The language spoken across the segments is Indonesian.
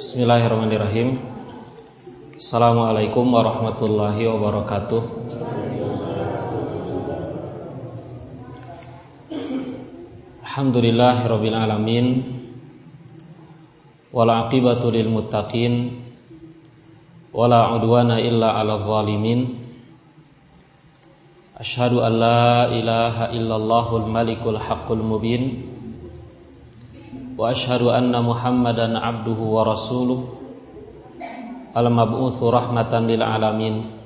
Bismillahirrahmanirrahim. Assalamualaikum warahmatullahi wabarakatuh. Alhamdulillahirabbil alamin. Wal aqibatu lil muttaqin. Wala udwana illa 'alal zalimin. Ashhadu an la ilaha illallahul malikul haqqul mubin wa ashhadu anna muhammadan abduhu wa rasuluh al-mab'utsu rahmatan lil alamin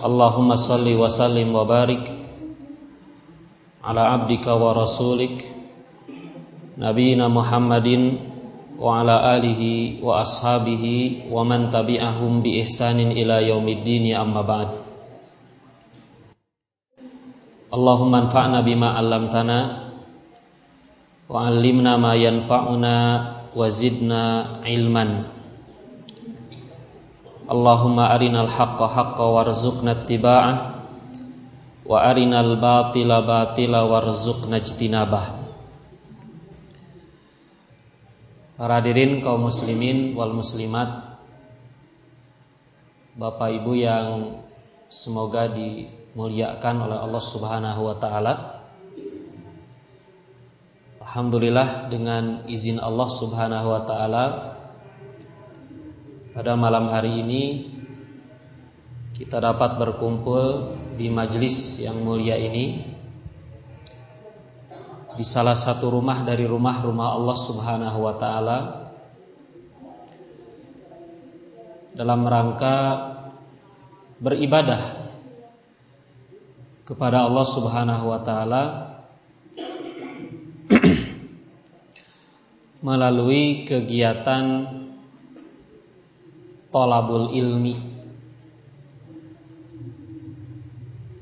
Allahumma salli wa sallim wa barik ala abdika wa rasulik nabiyina Muhammadin wa ala alihi wa ashabihi wa man tabi'ahum bi yanfa'una wa zidna ilman Allahumma arinal haqqa haqqa warzuqna ittiba'ah wa arinal batila batila warzuqna ijtinabah Para hadirin kaum muslimin wal muslimat Bapak Ibu yang semoga di dimuliakan oleh Allah Subhanahu wa taala. Alhamdulillah dengan izin Allah Subhanahu wa taala pada malam hari ini kita dapat berkumpul di majelis yang mulia ini di salah satu rumah dari rumah-rumah Allah Subhanahu wa taala dalam rangka beribadah kepada Allah Subhanahu wa taala melalui kegiatan tolabul ilmi.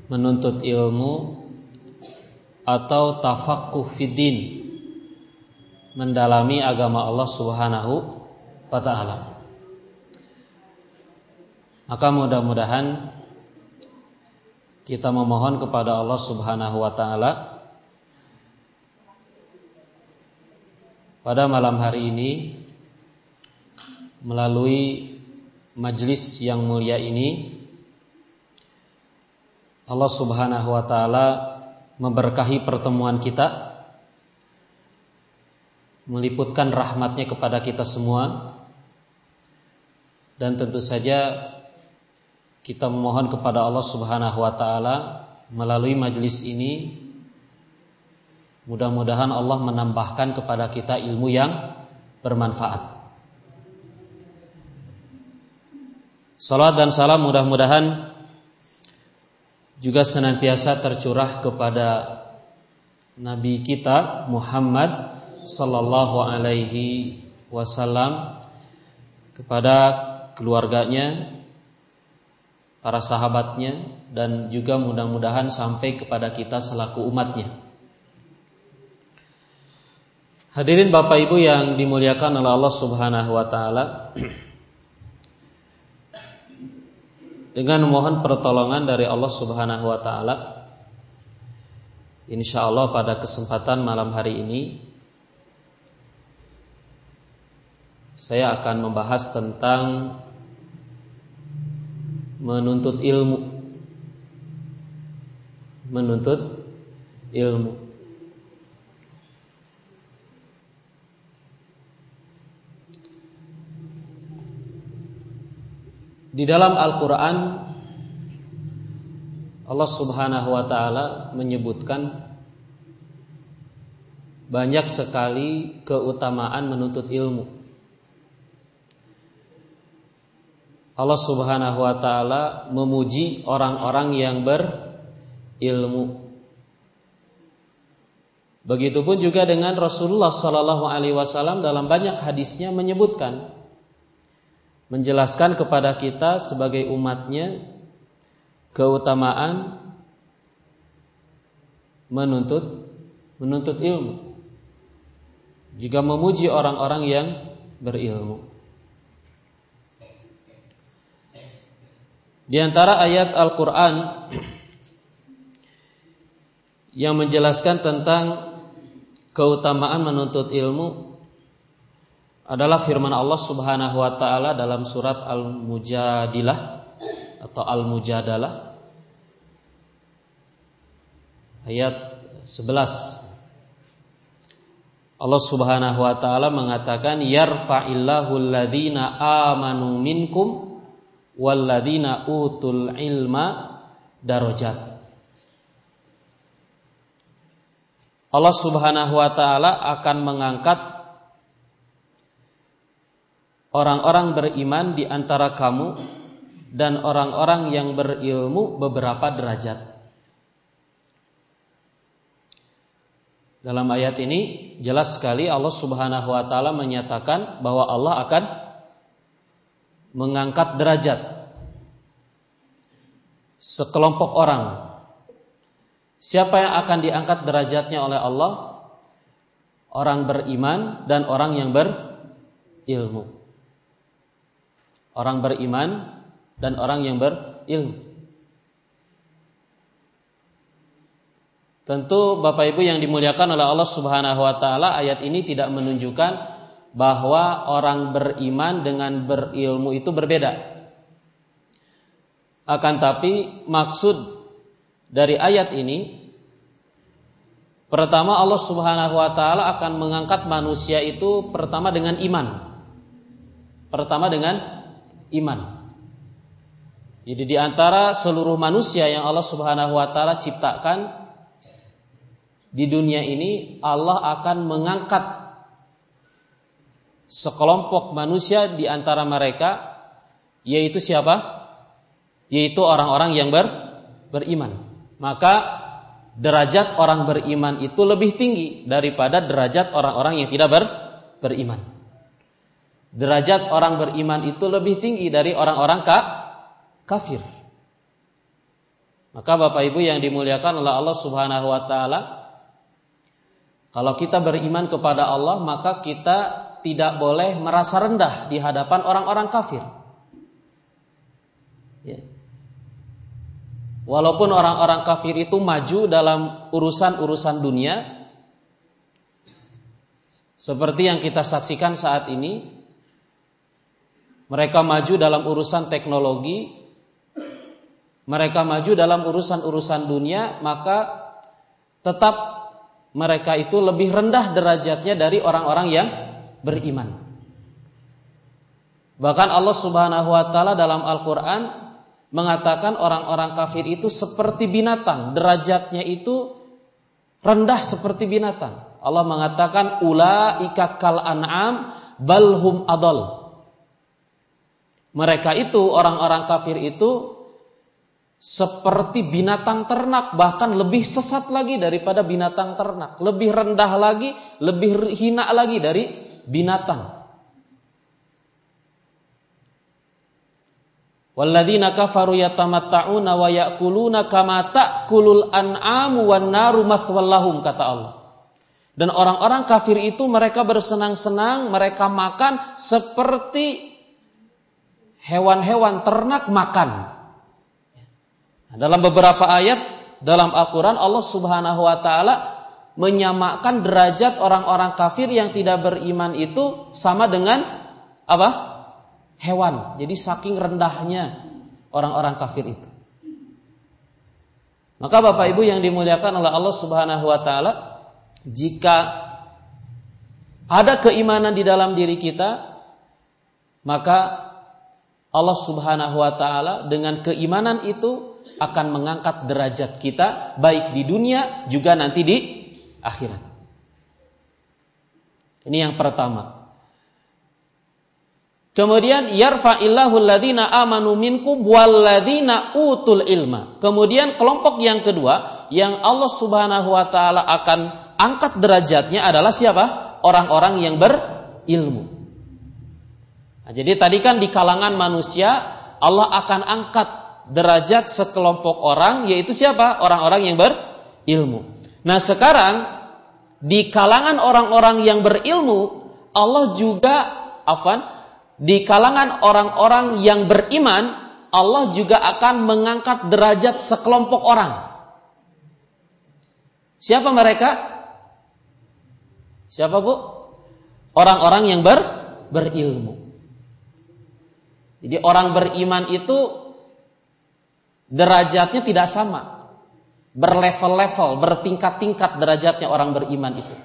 Menuntut ilmu atau tafaqquh fiddin mendalami agama Allah Subhanahu wa taala. Maka mudah-mudahan kita memohon kepada Allah Subhanahu wa taala pada malam hari ini melalui majlis yang mulia ini Allah Subhanahu wa taala memberkahi pertemuan kita meliputkan rahmatnya kepada kita semua dan tentu saja kita memohon kepada Allah Subhanahu wa taala melalui majelis ini mudah-mudahan Allah menambahkan kepada kita ilmu yang bermanfaat. Salat dan salam mudah-mudahan juga senantiasa tercurah kepada Nabi kita Muhammad sallallahu alaihi wasallam kepada keluarganya, para sahabatnya dan juga mudah-mudahan sampai kepada kita selaku umatnya. Hadirin Bapak Ibu yang dimuliakan oleh Allah Subhanahu wa taala. Dengan memohon pertolongan dari Allah Subhanahu wa taala, insya Allah pada kesempatan malam hari ini saya akan membahas tentang menuntut ilmu menuntut ilmu Di dalam Al-Qur'an Allah Subhanahu wa taala menyebutkan banyak sekali keutamaan menuntut ilmu. Allah Subhanahu wa taala memuji orang-orang yang berilmu. Begitupun juga dengan Rasulullah sallallahu alaihi wasallam dalam banyak hadisnya menyebutkan menjelaskan kepada kita sebagai umatnya keutamaan menuntut menuntut ilmu. Juga memuji orang-orang yang berilmu. Di antara ayat Al-Quran yang menjelaskan tentang keutamaan menuntut ilmu adalah firman Allah Subhanahu wa taala dalam surat Al-Mujadilah atau Al-Mujadalah ayat 11 Allah Subhanahu wa taala mengatakan yarfa'illahu alladhina amanu minkum walladzina utul ilma darajat. Allah Subhanahu wa taala akan mengangkat orang-orang beriman di antara kamu dan orang-orang yang berilmu beberapa derajat. Dalam ayat ini jelas sekali Allah Subhanahu wa taala menyatakan bahwa Allah akan mengangkat derajat sekelompok orang. Siapa yang akan diangkat derajatnya oleh Allah? Orang beriman dan orang yang berilmu orang beriman dan orang yang berilmu. Tentu Bapak Ibu yang dimuliakan oleh Allah Subhanahu wa taala, ayat ini tidak menunjukkan bahwa orang beriman dengan berilmu itu berbeda. Akan tapi maksud dari ayat ini pertama Allah Subhanahu wa taala akan mengangkat manusia itu pertama dengan iman. Pertama dengan iman. Jadi di antara seluruh manusia yang Allah Subhanahu wa taala ciptakan di dunia ini Allah akan mengangkat sekelompok manusia di antara mereka yaitu siapa? Yaitu orang-orang yang ber, beriman. Maka derajat orang beriman itu lebih tinggi daripada derajat orang-orang yang tidak ber, beriman derajat orang beriman itu lebih tinggi dari orang-orang ka kafir. Maka Bapak Ibu yang dimuliakan oleh Allah Subhanahu wa taala, kalau kita beriman kepada Allah, maka kita tidak boleh merasa rendah di hadapan orang-orang kafir. Ya. Walaupun orang-orang kafir itu maju dalam urusan-urusan dunia, seperti yang kita saksikan saat ini, mereka maju dalam urusan teknologi, mereka maju dalam urusan-urusan dunia, maka tetap mereka itu lebih rendah derajatnya dari orang-orang yang beriman. Bahkan Allah Subhanahu wa taala dalam Al-Qur'an mengatakan orang-orang kafir itu seperti binatang, derajatnya itu rendah seperti binatang. Allah mengatakan ulaika kal an'am balhum adal mereka itu orang-orang kafir itu seperti binatang ternak bahkan lebih sesat lagi daripada binatang ternak, lebih rendah lagi, lebih hina lagi dari binatang. Walladzina kafaru yatamatta'una wa ya'kuluna kama ta'kulul an'amu wan naru mathwallahum kata Allah. Dan orang-orang kafir itu mereka bersenang-senang, mereka makan seperti hewan-hewan ternak makan. Nah, dalam beberapa ayat dalam Al-Quran Allah Subhanahu Wa Taala menyamakan derajat orang-orang kafir yang tidak beriman itu sama dengan apa? Hewan. Jadi saking rendahnya orang-orang kafir itu. Maka Bapak Ibu yang dimuliakan oleh Allah Subhanahu wa taala, jika ada keimanan di dalam diri kita, maka Allah Subhanahu wa taala dengan keimanan itu akan mengangkat derajat kita baik di dunia juga nanti di akhirat. Ini yang pertama. Kemudian yarfa'illahu alladhina amanu minkum walladzina utul ilma. Kemudian kelompok yang kedua yang Allah Subhanahu wa taala akan angkat derajatnya adalah siapa? Orang-orang yang berilmu. Nah, jadi tadi kan di kalangan manusia Allah akan angkat derajat sekelompok orang yaitu siapa? Orang-orang yang berilmu. Nah, sekarang di kalangan orang-orang yang berilmu Allah juga afan di kalangan orang-orang yang beriman Allah juga akan mengangkat derajat sekelompok orang. Siapa mereka? Siapa Bu? Orang-orang yang ber berilmu. Jadi orang beriman itu derajatnya tidak sama. Berlevel-level, bertingkat-tingkat derajatnya orang beriman itu.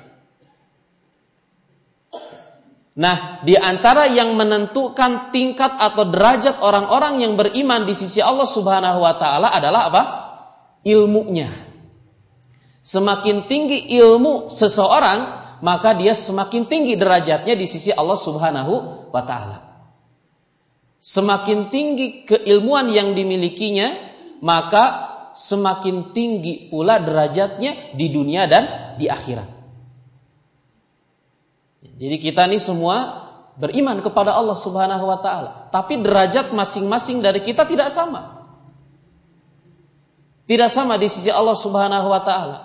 Nah, di antara yang menentukan tingkat atau derajat orang-orang yang beriman di sisi Allah Subhanahu wa taala adalah apa? Ilmunya. Semakin tinggi ilmu seseorang, maka dia semakin tinggi derajatnya di sisi Allah Subhanahu wa taala. Semakin tinggi keilmuan yang dimilikinya, maka semakin tinggi pula derajatnya di dunia dan di akhirat. Jadi kita ini semua beriman kepada Allah Subhanahu wa taala, tapi derajat masing-masing dari kita tidak sama. Tidak sama di sisi Allah Subhanahu wa taala.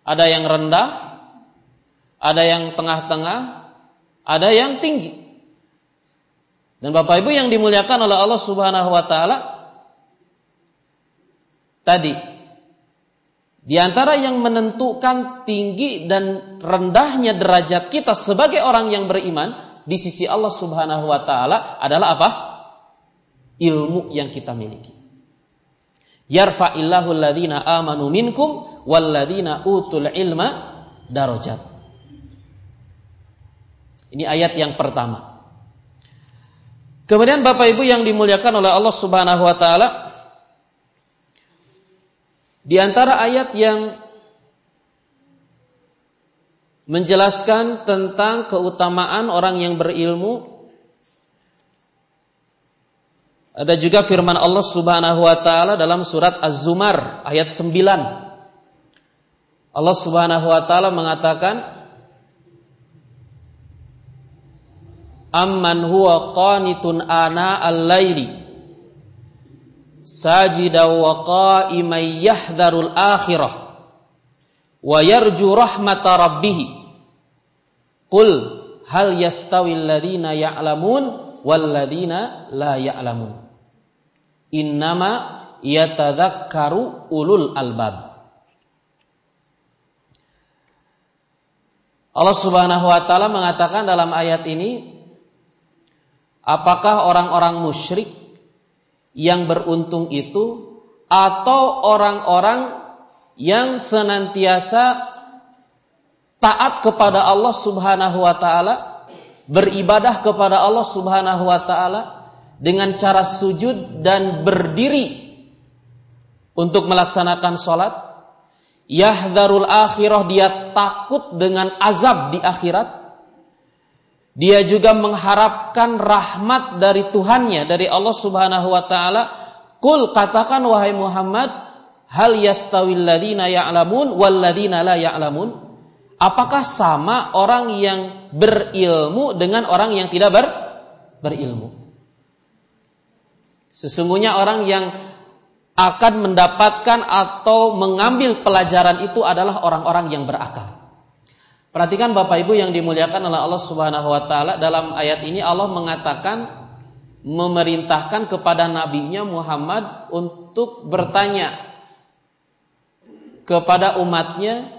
Ada yang rendah, ada yang tengah-tengah, ada yang tinggi. Dan Bapak Ibu yang dimuliakan oleh Allah Subhanahu wa taala tadi di antara yang menentukan tinggi dan rendahnya derajat kita sebagai orang yang beriman di sisi Allah Subhanahu wa taala adalah apa? Ilmu yang kita miliki. Yarfa'illahu alladhina amanu minkum walladhina utul ilma darajat. Ini ayat yang pertama. Kemudian Bapak Ibu yang dimuliakan oleh Allah Subhanahu wa taala, di antara ayat yang menjelaskan tentang keutamaan orang yang berilmu ada juga firman Allah Subhanahu wa taala dalam surat Az-Zumar ayat 9. Allah Subhanahu wa taala mengatakan Amman huwa qanitun ana al-laili. Sajida wa qa'iman yahdharul akhirah. Wa yarju rahmata rabbih qul hal yastawi alladhina ya'lamun wal ladhina la ya'lamun. Innama yatadhakkaru ulul albab. Allah Subhanahu wa taala mengatakan dalam ayat ini apakah orang-orang musyrik yang beruntung itu atau orang-orang yang senantiasa taat kepada Allah Subhanahu wa taala, beribadah kepada Allah Subhanahu wa taala dengan cara sujud dan berdiri untuk melaksanakan sholat. Yahdharul akhirah dia takut dengan azab di akhirat dia juga mengharapkan rahmat dari Tuhannya, dari Allah Subhanahu wa taala. Kul katakan wahai Muhammad, hal yastawil ladina ya'lamun wal ladina la ya'lamun? Apakah sama orang yang berilmu dengan orang yang tidak ber, berilmu? Sesungguhnya orang yang akan mendapatkan atau mengambil pelajaran itu adalah orang-orang yang berakal. Perhatikan Bapak Ibu yang dimuliakan oleh Allah Subhanahu wa taala. Dalam ayat ini Allah mengatakan memerintahkan kepada nabinya Muhammad untuk bertanya kepada umatnya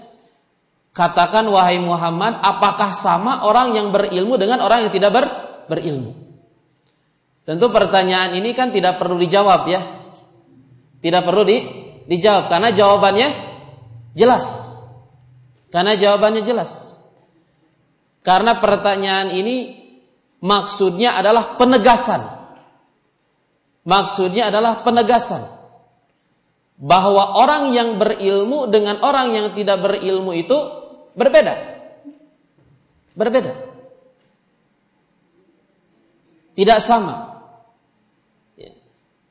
katakan wahai Muhammad apakah sama orang yang berilmu dengan orang yang tidak ber, berilmu? Tentu pertanyaan ini kan tidak perlu dijawab ya. Tidak perlu di, dijawab. Karena jawabannya jelas. Karena jawabannya jelas karena pertanyaan ini maksudnya adalah penegasan. Maksudnya adalah penegasan bahwa orang yang berilmu dengan orang yang tidak berilmu itu berbeda. Berbeda. Tidak sama.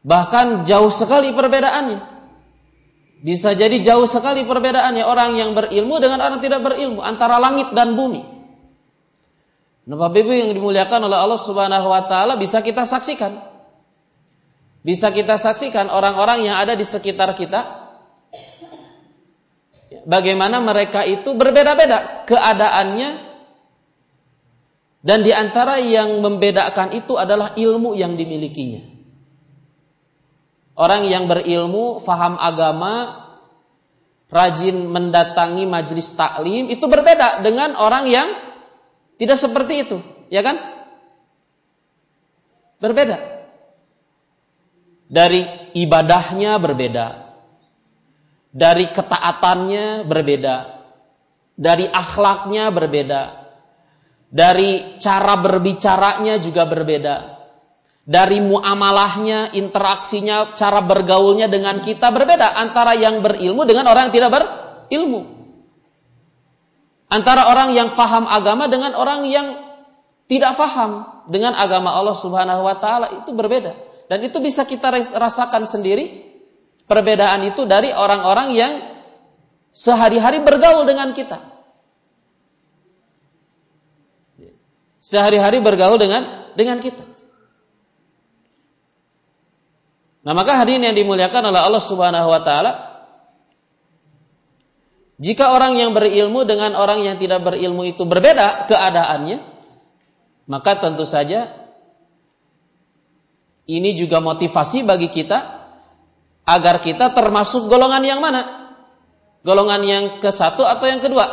Bahkan jauh sekali perbedaannya. Bisa jadi jauh sekali perbedaannya orang yang berilmu dengan orang tidak berilmu antara langit dan bumi. Bapak Ibu yang dimuliakan oleh Allah Subhanahu wa taala bisa kita saksikan. Bisa kita saksikan orang-orang yang ada di sekitar kita bagaimana mereka itu berbeda-beda keadaannya dan di antara yang membedakan itu adalah ilmu yang dimilikinya. Orang yang berilmu, faham agama, rajin mendatangi majlis taklim itu berbeda dengan orang yang tidak seperti itu, ya kan? Berbeda. Dari ibadahnya berbeda. Dari ketaatannya berbeda. Dari akhlaknya berbeda. Dari cara berbicaranya juga berbeda. Dari muamalahnya, interaksinya, cara bergaulnya dengan kita berbeda antara yang berilmu dengan orang yang tidak berilmu. Antara orang yang faham agama dengan orang yang tidak faham dengan agama Allah Subhanahu wa taala itu berbeda. Dan itu bisa kita rasakan sendiri perbedaan itu dari orang-orang yang sehari-hari bergaul dengan kita. Sehari-hari bergaul dengan dengan kita. Nah, maka hadirin yang dimuliakan oleh Allah Subhanahu wa taala, jika orang yang berilmu dengan orang yang tidak berilmu itu berbeda keadaannya, maka tentu saja ini juga motivasi bagi kita agar kita termasuk golongan yang mana? Golongan yang ke satu atau yang kedua?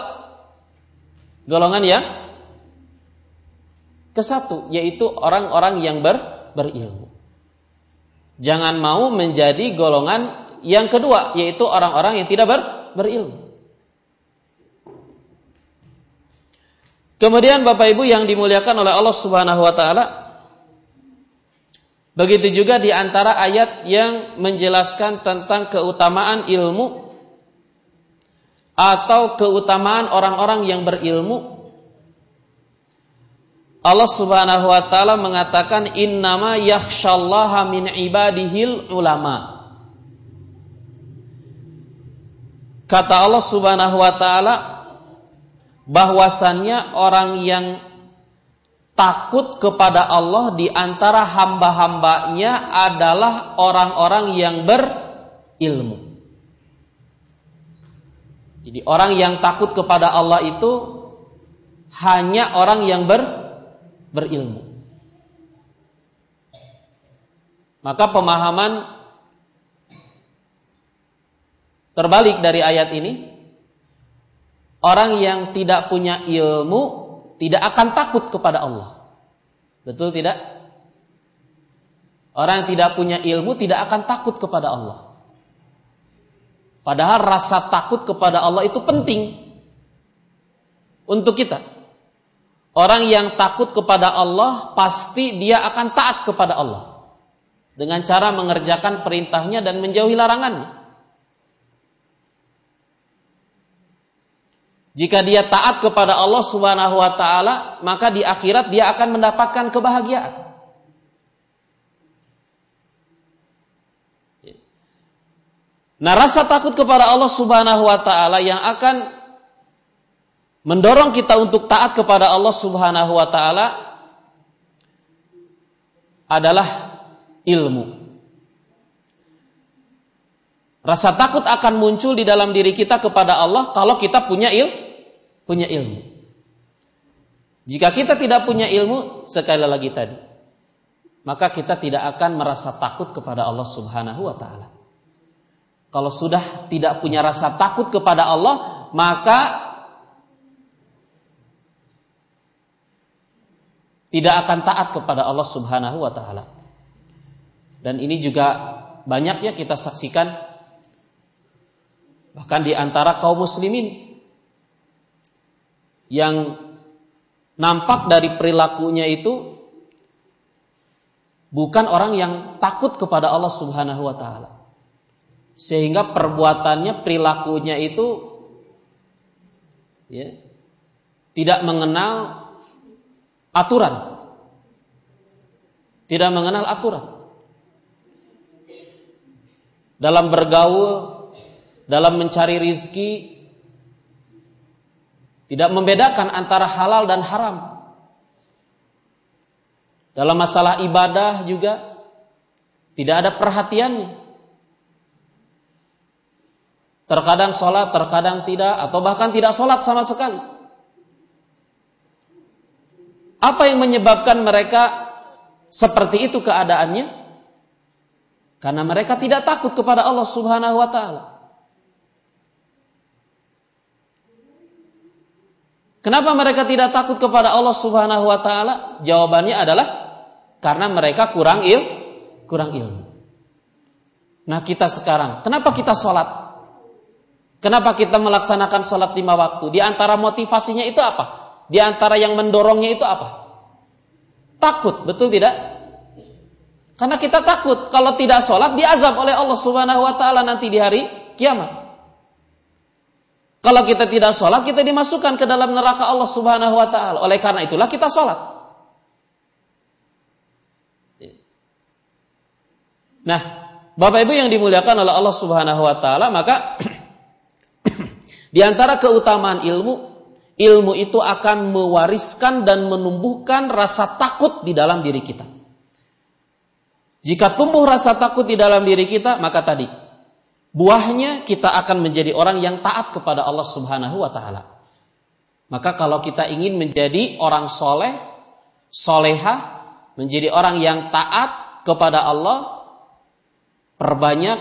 Golongan yang ke satu, yaitu orang-orang yang ber, berilmu. Jangan mau menjadi golongan yang kedua, yaitu orang-orang yang tidak ber, berilmu. Kemudian Bapak Ibu yang dimuliakan oleh Allah Subhanahu wa taala, begitu juga di antara ayat yang menjelaskan tentang keutamaan ilmu atau keutamaan orang-orang yang berilmu Allah Subhanahu wa taala mengatakan innama yakhsyallaha min ibadihil ulama. Kata Allah Subhanahu wa taala bahwasannya orang yang takut kepada Allah di antara hamba-hambanya adalah orang-orang yang berilmu. Jadi orang yang takut kepada Allah itu hanya orang yang ber berilmu. Maka pemahaman terbalik dari ayat ini, orang yang tidak punya ilmu tidak akan takut kepada Allah. Betul tidak? Orang yang tidak punya ilmu tidak akan takut kepada Allah. Padahal rasa takut kepada Allah itu penting untuk kita. Orang yang takut kepada Allah pasti dia akan taat kepada Allah dengan cara mengerjakan perintahnya dan menjauhi larangannya. Jika dia taat kepada Allah Subhanahu wa taala, maka di akhirat dia akan mendapatkan kebahagiaan. Nah, rasa takut kepada Allah Subhanahu wa taala yang akan mendorong kita untuk taat kepada Allah Subhanahu wa taala adalah ilmu. Rasa takut akan muncul di dalam diri kita kepada Allah kalau kita punya il punya ilmu. Jika kita tidak punya ilmu, sekali lagi tadi, maka kita tidak akan merasa takut kepada Allah Subhanahu wa taala. Kalau sudah tidak punya rasa takut kepada Allah, maka tidak akan taat kepada Allah Subhanahu wa taala. Dan ini juga banyak ya kita saksikan bahkan di antara kaum muslimin yang nampak dari perilakunya itu bukan orang yang takut kepada Allah Subhanahu wa taala. Sehingga perbuatannya, perilakunya itu ya, tidak mengenal aturan. Tidak mengenal aturan. Dalam bergaul, dalam mencari rizki, tidak membedakan antara halal dan haram. Dalam masalah ibadah juga tidak ada perhatiannya. Terkadang sholat, terkadang tidak, atau bahkan tidak sholat sama sekali. Apa yang menyebabkan mereka seperti itu keadaannya? Karena mereka tidak takut kepada Allah Subhanahu wa taala. Kenapa mereka tidak takut kepada Allah Subhanahu wa taala? Jawabannya adalah karena mereka kurang il kurang ilmu. Nah kita sekarang, kenapa kita sholat? Kenapa kita melaksanakan sholat lima waktu? Di antara motivasinya itu apa? Di antara yang mendorongnya itu apa? Takut, betul tidak? Karena kita takut kalau tidak sholat diazab oleh Allah Subhanahu Wa Taala nanti di hari kiamat. Kalau kita tidak sholat, kita dimasukkan ke dalam neraka Allah Subhanahu wa Ta'ala. Oleh karena itulah kita sholat. Nah, Bapak Ibu yang dimuliakan oleh Allah Subhanahu wa Ta'ala, maka di antara keutamaan ilmu, ilmu itu akan mewariskan dan menumbuhkan rasa takut di dalam diri kita. Jika tumbuh rasa takut di dalam diri kita, maka tadi buahnya kita akan menjadi orang yang taat kepada Allah Subhanahu wa taala. Maka kalau kita ingin menjadi orang soleh, soleha, menjadi orang yang taat kepada Allah, perbanyak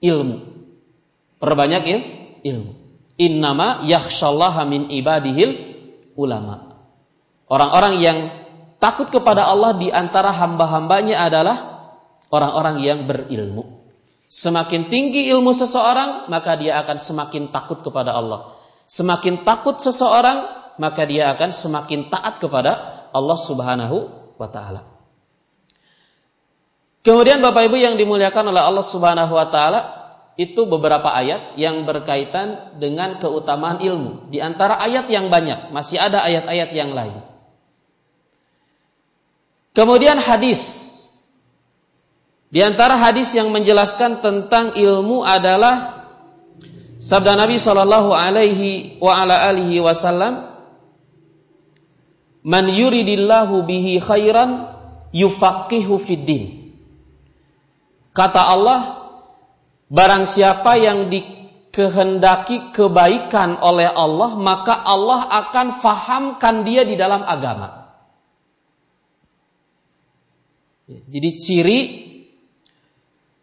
ilmu. Perbanyak il, ilmu. Innama yakhshallaha min ibadihil ulama. Orang-orang yang takut kepada Allah di antara hamba-hambanya adalah orang-orang yang berilmu. Semakin tinggi ilmu seseorang, maka dia akan semakin takut kepada Allah. Semakin takut seseorang, maka dia akan semakin taat kepada Allah Subhanahu wa taala. Kemudian Bapak Ibu yang dimuliakan oleh Allah Subhanahu wa taala, itu beberapa ayat yang berkaitan dengan keutamaan ilmu. Di antara ayat yang banyak, masih ada ayat-ayat yang lain. Kemudian hadis di antara hadis yang menjelaskan tentang ilmu adalah sabda Nabi Shallallahu Alaihi wa ala alihi Wasallam, "Man yuridillahu bihi khairan yufaqihu fiddin." Kata Allah, barang siapa yang dikehendaki kebaikan oleh Allah, maka Allah akan fahamkan dia di dalam agama. Jadi ciri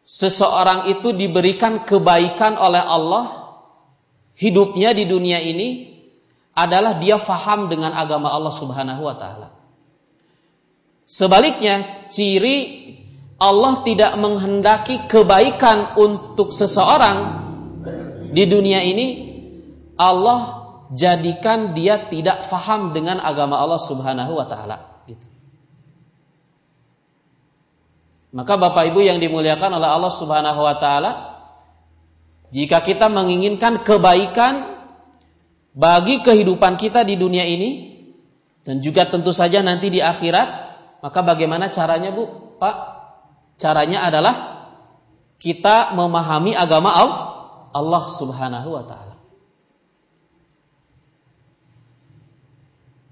seseorang itu diberikan kebaikan oleh Allah, hidupnya di dunia ini adalah dia faham dengan agama Allah Subhanahu wa taala. Sebaliknya, ciri Allah tidak menghendaki kebaikan untuk seseorang di dunia ini, Allah jadikan dia tidak faham dengan agama Allah Subhanahu wa taala. Maka Bapak Ibu yang dimuliakan oleh Allah Subhanahu wa taala, jika kita menginginkan kebaikan bagi kehidupan kita di dunia ini dan juga tentu saja nanti di akhirat, maka bagaimana caranya, Bu? Pak? Caranya adalah kita memahami agama Allah Subhanahu wa taala.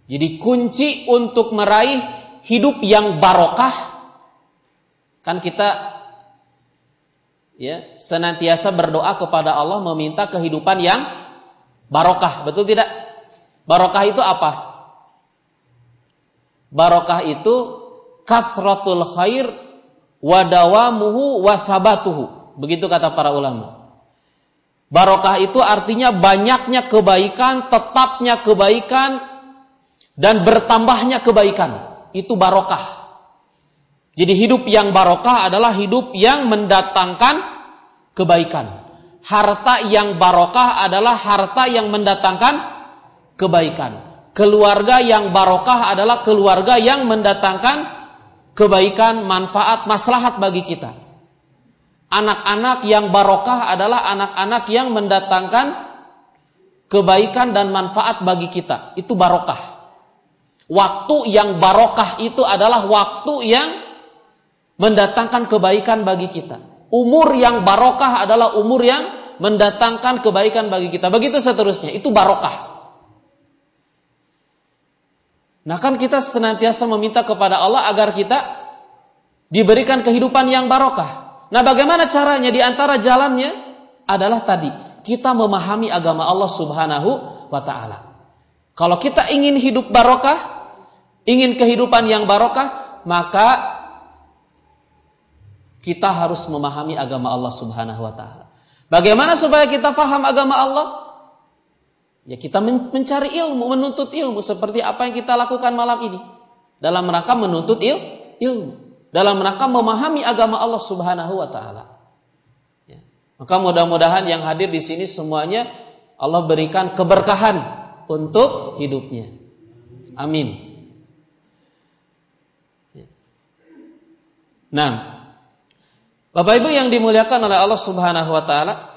Jadi kunci untuk meraih hidup yang barokah Kan kita ya senantiasa berdoa kepada Allah meminta kehidupan yang barokah, betul tidak? Barokah itu apa? Barokah itu kathratul khair wadawamuhu wasabatuhu. Begitu kata para ulama. Barokah itu artinya banyaknya kebaikan, tetapnya kebaikan, dan bertambahnya kebaikan. Itu barokah. Jadi hidup yang barokah adalah hidup yang mendatangkan kebaikan. Harta yang barokah adalah harta yang mendatangkan kebaikan. Keluarga yang barokah adalah keluarga yang mendatangkan kebaikan, manfaat, maslahat bagi kita. Anak-anak yang barokah adalah anak-anak yang mendatangkan kebaikan dan manfaat bagi kita. Itu barokah. Waktu yang barokah itu adalah waktu yang mendatangkan kebaikan bagi kita. Umur yang barokah adalah umur yang mendatangkan kebaikan bagi kita. Begitu seterusnya, itu barokah. Nah kan kita senantiasa meminta kepada Allah agar kita diberikan kehidupan yang barokah. Nah bagaimana caranya? Di antara jalannya adalah tadi kita memahami agama Allah Subhanahu wa taala. Kalau kita ingin hidup barokah, ingin kehidupan yang barokah, maka kita harus memahami agama Allah Subhanahu wa taala. Bagaimana supaya kita faham agama Allah? Ya kita mencari ilmu, menuntut ilmu seperti apa yang kita lakukan malam ini. Dalam rangka menuntut il, ilmu dalam rangka memahami agama Allah Subhanahu wa taala. Ya. Maka mudah-mudahan yang hadir di sini semuanya Allah berikan keberkahan untuk hidupnya. Amin. Ya. Nah, Bapak Ibu yang dimuliakan oleh Allah Subhanahu wa taala,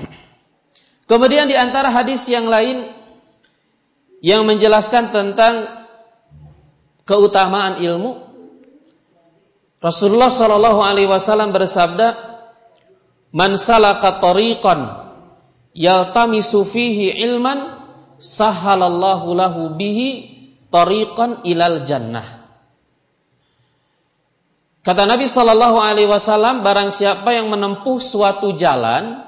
kemudian di antara hadis yang lain yang menjelaskan tentang keutamaan ilmu Rasulullah Shallallahu Alaihi Wasallam bersabda, "Man salaka tariqan yaltamisu fihi ilman, sahalallahu lahu bihi tariqan ilal jannah." Kata Nabi Shallallahu Alaihi Wasallam, barang siapa yang menempuh suatu jalan,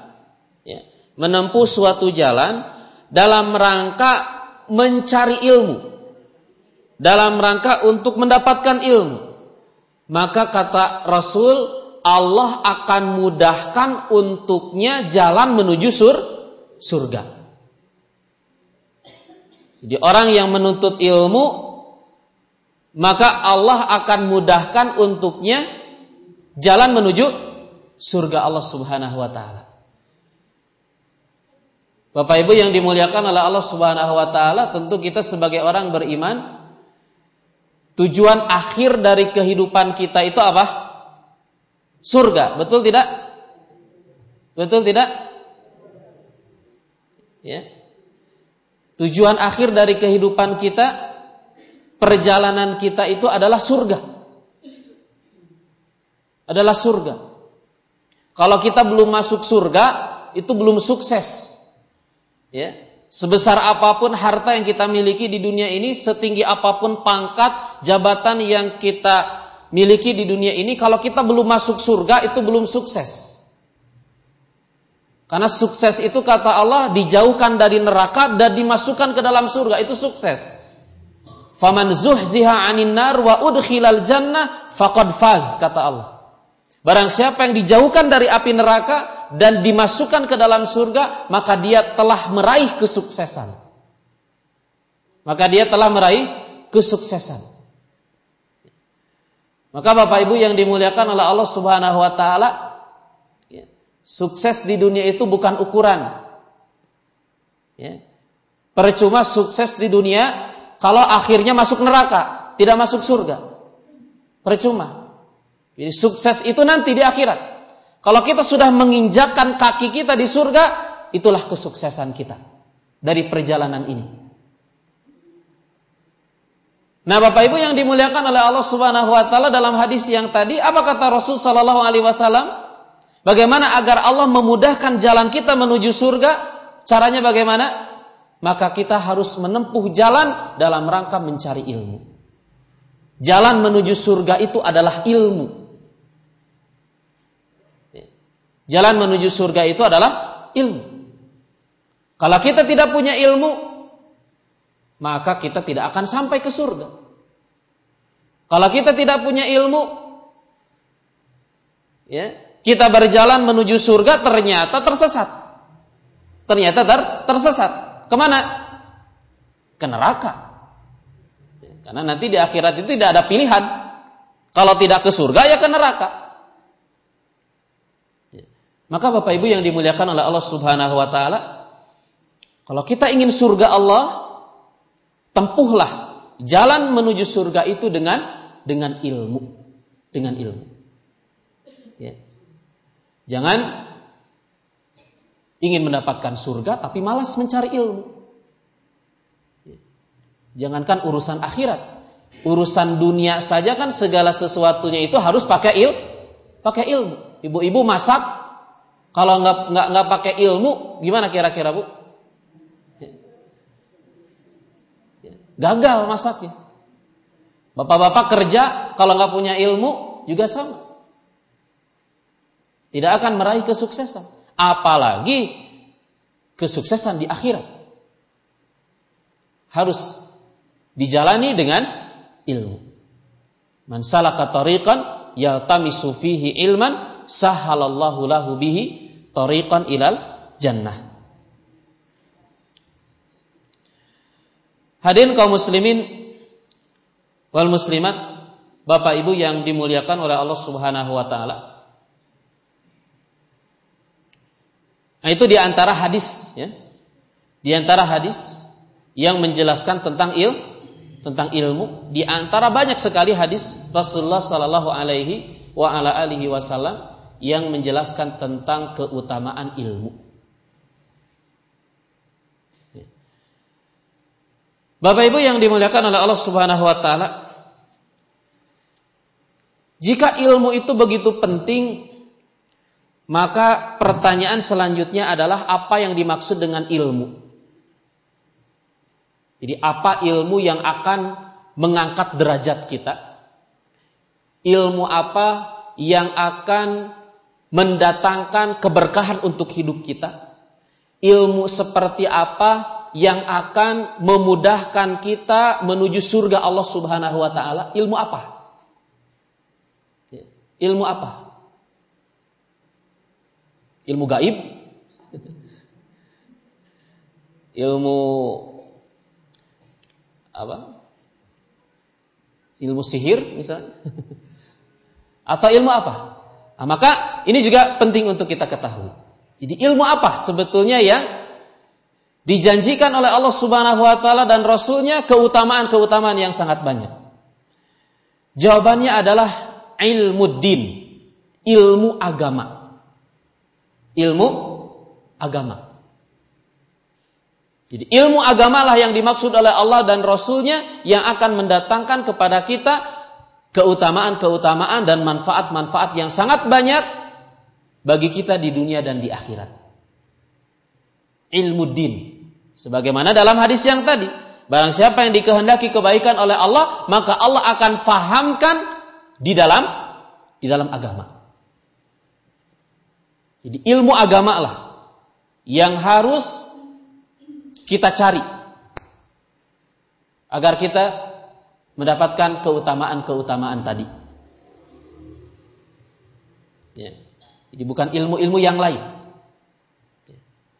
ya, menempuh suatu jalan dalam rangka mencari ilmu, dalam rangka untuk mendapatkan ilmu, maka kata Rasul Allah akan mudahkan untuknya jalan menuju sur surga. Jadi orang yang menuntut ilmu maka Allah akan mudahkan untuknya jalan menuju surga Allah Subhanahu wa taala. Bapak Ibu yang dimuliakan oleh Allah Subhanahu wa taala, tentu kita sebagai orang beriman Tujuan akhir dari kehidupan kita itu apa? Surga, betul tidak? Betul tidak? Ya. Tujuan akhir dari kehidupan kita, perjalanan kita itu adalah surga. Adalah surga. Kalau kita belum masuk surga, itu belum sukses. Ya. Sebesar apa pun harta yang kita miliki di dunia ini, setinggi apa pun pangkat, jabatan yang kita miliki di dunia ini, kalau kita belum masuk surga itu belum sukses. Karena sukses itu kata Allah dijauhkan dari neraka dan dimasukkan ke dalam surga itu sukses. Faman zuhziha 'anil nar wa udkhilal jannah faqad faz kata Allah. Barang siapa yang dijauhkan dari api neraka dan dimasukkan ke dalam surga, maka dia telah meraih kesuksesan. Maka dia telah meraih kesuksesan. Maka Bapak Ibu yang dimuliakan oleh Allah Subhanahu wa taala, ya, sukses di dunia itu bukan ukuran. Ya. Percuma sukses di dunia kalau akhirnya masuk neraka, tidak masuk surga. Percuma. Jadi sukses itu nanti di akhirat. Kalau kita sudah menginjakkan kaki kita di surga, itulah kesuksesan kita dari perjalanan ini. Nah, Bapak Ibu yang dimuliakan oleh Allah Subhanahu wa taala dalam hadis yang tadi, apa kata Rasul sallallahu alaihi wasallam? Bagaimana agar Allah memudahkan jalan kita menuju surga? Caranya bagaimana? Maka kita harus menempuh jalan dalam rangka mencari ilmu. Jalan menuju surga itu adalah ilmu. Jalan menuju surga itu adalah ilmu. Kalau kita tidak punya ilmu, maka kita tidak akan sampai ke surga. Kalau kita tidak punya ilmu, ya, kita berjalan menuju surga ternyata tersesat. Ternyata ter tersesat. Ke mana? Ke neraka. Karena nanti di akhirat itu tidak ada pilihan. Kalau tidak ke surga ya ke neraka. Maka Bapak Ibu yang dimuliakan oleh Allah Subhanahu wa taala, kalau kita ingin surga Allah, tempuhlah jalan menuju surga itu dengan dengan ilmu, dengan ilmu. Ya. Jangan ingin mendapatkan surga tapi malas mencari ilmu. Jangankan urusan akhirat, urusan dunia saja kan segala sesuatunya itu harus pakai il, pakai ilmu. Ibu-ibu masak kalau nggak nggak nggak pakai ilmu, gimana kira-kira bu? Gagal masaknya. Bapak-bapak kerja kalau nggak punya ilmu juga sama. Tidak akan meraih kesuksesan. Apalagi kesuksesan di akhirat. Harus dijalani dengan ilmu. Man salaka tariqan yaltamisu fihi ilman sahalallahu lahu bihi tariqan ilal jannah. Hadirin kaum muslimin wal muslimat, Bapak Ibu yang dimuliakan oleh Allah Subhanahu wa taala. Nah, itu di antara hadis ya. Di antara hadis yang menjelaskan tentang il tentang ilmu di antara banyak sekali hadis Rasulullah sallallahu alaihi wa ala alihi wasallam yang menjelaskan tentang keutamaan ilmu. Bapak Ibu yang dimuliakan oleh Allah Subhanahu wa taala, jika ilmu itu begitu penting, maka pertanyaan selanjutnya adalah apa yang dimaksud dengan ilmu? Jadi apa ilmu yang akan mengangkat derajat kita? Ilmu apa yang akan mendatangkan keberkahan untuk hidup kita? Ilmu seperti apa yang akan memudahkan kita menuju surga Allah Subhanahu wa taala? Ilmu apa? Ilmu apa? Ilmu gaib? Ilmu apa? Ilmu sihir misalnya? Atau ilmu apa? Nah, maka ini juga penting untuk kita ketahui. Jadi ilmu apa sebetulnya yang dijanjikan oleh Allah Subhanahu wa taala dan rasulnya keutamaan-keutamaan yang sangat banyak. Jawabannya adalah ilmu din, ilmu agama. Ilmu agama. Jadi ilmu agamalah yang dimaksud oleh Allah dan Rasulnya yang akan mendatangkan kepada kita keutamaan-keutamaan dan manfaat-manfaat yang sangat banyak bagi kita di dunia dan di akhirat. Ilmu din. Sebagaimana dalam hadis yang tadi. Barang siapa yang dikehendaki kebaikan oleh Allah, maka Allah akan fahamkan di dalam di dalam agama. Jadi ilmu agama lah yang harus kita cari agar kita mendapatkan keutamaan-keutamaan tadi. Ya. Jadi bukan ilmu-ilmu yang lain.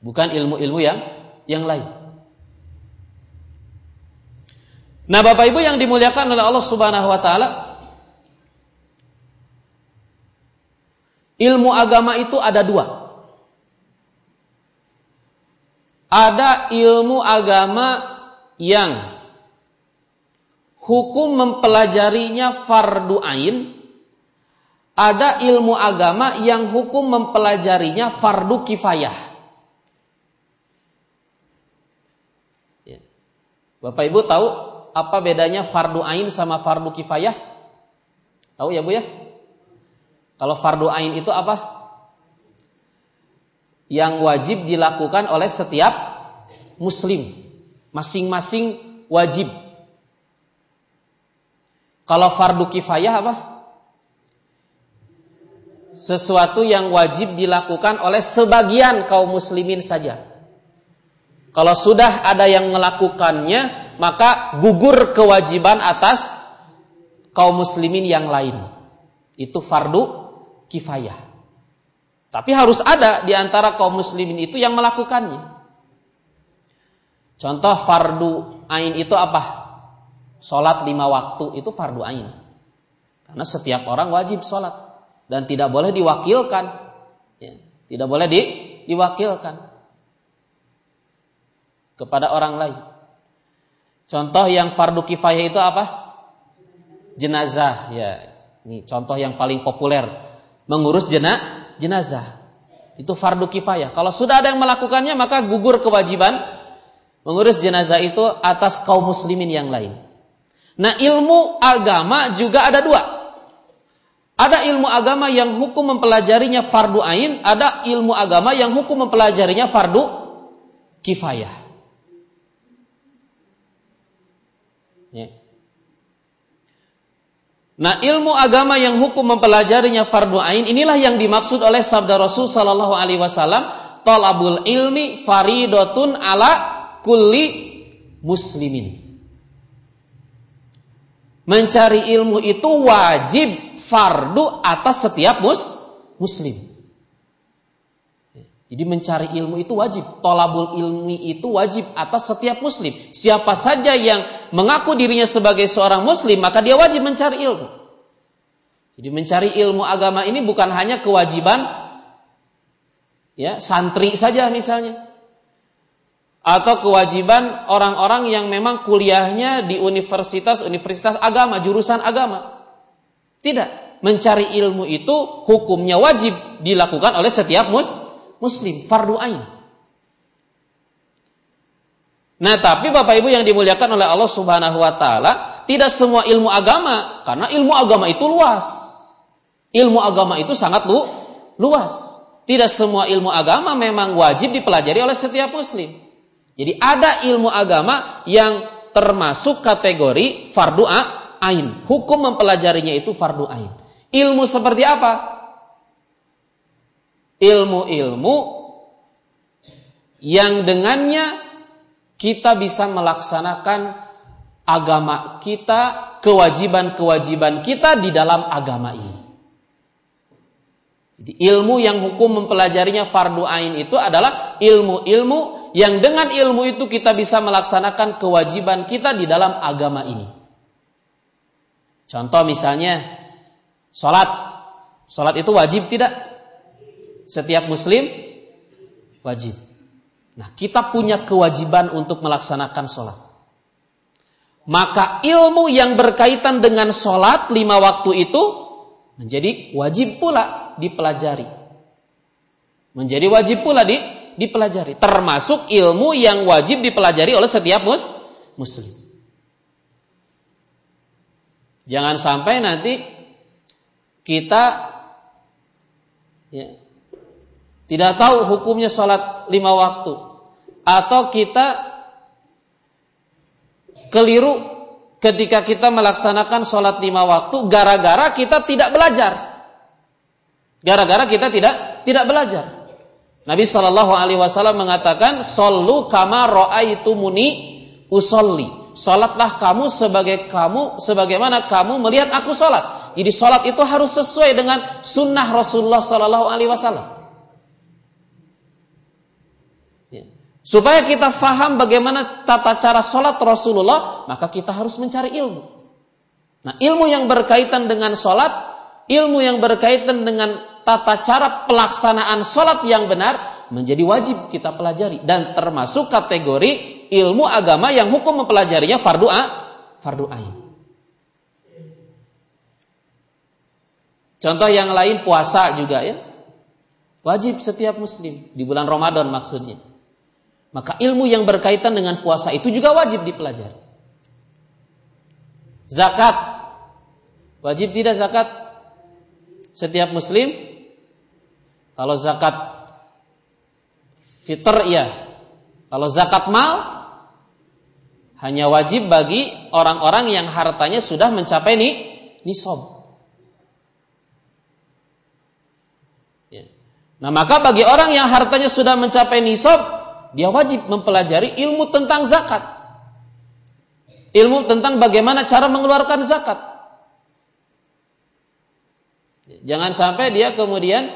Bukan ilmu-ilmu yang yang lain. Nah, Bapak Ibu yang dimuliakan oleh Allah Subhanahu wa taala, Ilmu agama itu ada dua. Ada ilmu agama yang hukum mempelajarinya fardu ain. Ada ilmu agama yang hukum mempelajarinya fardu kifayah. Ya. Bapak Ibu tahu apa bedanya fardu ain sama fardu kifayah? Tahu ya Bu ya? Kalau fardu ain itu apa? Yang wajib dilakukan oleh setiap muslim. Masing-masing wajib. Kalau fardu kifayah apa? Sesuatu yang wajib dilakukan oleh sebagian kaum muslimin saja. Kalau sudah ada yang melakukannya, maka gugur kewajiban atas kaum muslimin yang lain. Itu fardu kifayah. Tapi harus ada di antara kaum muslimin itu yang melakukannya. Contoh fardu ain itu apa? Sholat lima waktu itu fardu ain. Karena setiap orang wajib sholat. Dan tidak boleh diwakilkan. Ya, tidak boleh di, diwakilkan. Kepada orang lain. Contoh yang fardu kifayah itu apa? Jenazah. Ya, ini contoh yang paling populer mengurus jena, jenazah. Itu fardu kifayah. Kalau sudah ada yang melakukannya maka gugur kewajiban mengurus jenazah itu atas kaum muslimin yang lain. Nah ilmu agama juga ada dua. Ada ilmu agama yang hukum mempelajarinya fardu ain, ada ilmu agama yang hukum mempelajarinya fardu kifayah. Ya. Nah, ilmu agama yang hukum mempelajarinya fardu ain inilah yang dimaksud oleh sabda Rasul sallallahu alaihi wasallam, talabul ilmi faridotun ala kulli muslimin. Mencari ilmu itu wajib fardu atas setiap mus muslim. Jadi mencari ilmu itu wajib. Tolabul ilmi itu wajib atas setiap muslim. Siapa saja yang mengaku dirinya sebagai seorang muslim, maka dia wajib mencari ilmu. Jadi mencari ilmu agama ini bukan hanya kewajiban ya santri saja misalnya atau kewajiban orang-orang yang memang kuliahnya di universitas-universitas agama, jurusan agama. Tidak, mencari ilmu itu hukumnya wajib dilakukan oleh setiap mus muslim, fardu ain. Nah, tapi Bapak Ibu yang dimuliakan oleh Allah Subhanahu wa taala, tidak semua ilmu agama karena ilmu agama itu luas. Ilmu agama itu sangat lu, luas. Tidak semua ilmu agama memang wajib dipelajari oleh setiap muslim. Jadi ada ilmu agama yang termasuk kategori fardu ain. Hukum mempelajarinya itu fardu ain. Ilmu seperti apa? Ilmu-ilmu yang dengannya kita bisa melaksanakan agama kita, kewajiban-kewajiban kita di dalam agama ini. Jadi ilmu yang hukum mempelajarinya fardu ain itu adalah ilmu-ilmu yang dengan ilmu itu kita bisa melaksanakan kewajiban kita di dalam agama ini. Contoh misalnya salat. Salat itu wajib tidak? Setiap muslim wajib. Nah, kita punya kewajiban untuk melaksanakan sholat. Maka ilmu yang berkaitan dengan sholat lima waktu itu menjadi wajib pula dipelajari. Menjadi wajib pula di, dipelajari. Termasuk ilmu yang wajib dipelajari oleh setiap mus, muslim. Jangan sampai nanti kita ya, tidak tahu hukumnya sholat lima waktu. Atau kita keliru ketika kita melaksanakan sholat lima waktu gara-gara kita tidak belajar. Gara-gara kita tidak tidak belajar. Nabi Shallallahu Alaihi Wasallam mengatakan, "Solu kama muni usolli." Salatlah kamu sebagai kamu sebagaimana kamu melihat aku salat. Jadi salat itu harus sesuai dengan sunnah Rasulullah Shallallahu Alaihi Wasallam. Supaya kita faham bagaimana tata cara sholat Rasulullah, maka kita harus mencari ilmu. Nah, ilmu yang berkaitan dengan sholat, ilmu yang berkaitan dengan tata cara pelaksanaan sholat yang benar, menjadi wajib kita pelajari. Dan termasuk kategori ilmu agama yang hukum mempelajarinya fardu a, fardu ain. Contoh yang lain puasa juga ya. Wajib setiap muslim di bulan Ramadan maksudnya. Maka ilmu yang berkaitan dengan puasa itu juga wajib dipelajari. Zakat. Wajib tidak zakat? Setiap muslim kalau zakat fitr ya. Kalau zakat mal hanya wajib bagi orang-orang yang hartanya sudah mencapai ni nisab. Ya. Nah, maka bagi orang yang hartanya sudah mencapai nisab dia wajib mempelajari ilmu tentang zakat. Ilmu tentang bagaimana cara mengeluarkan zakat. Jangan sampai dia kemudian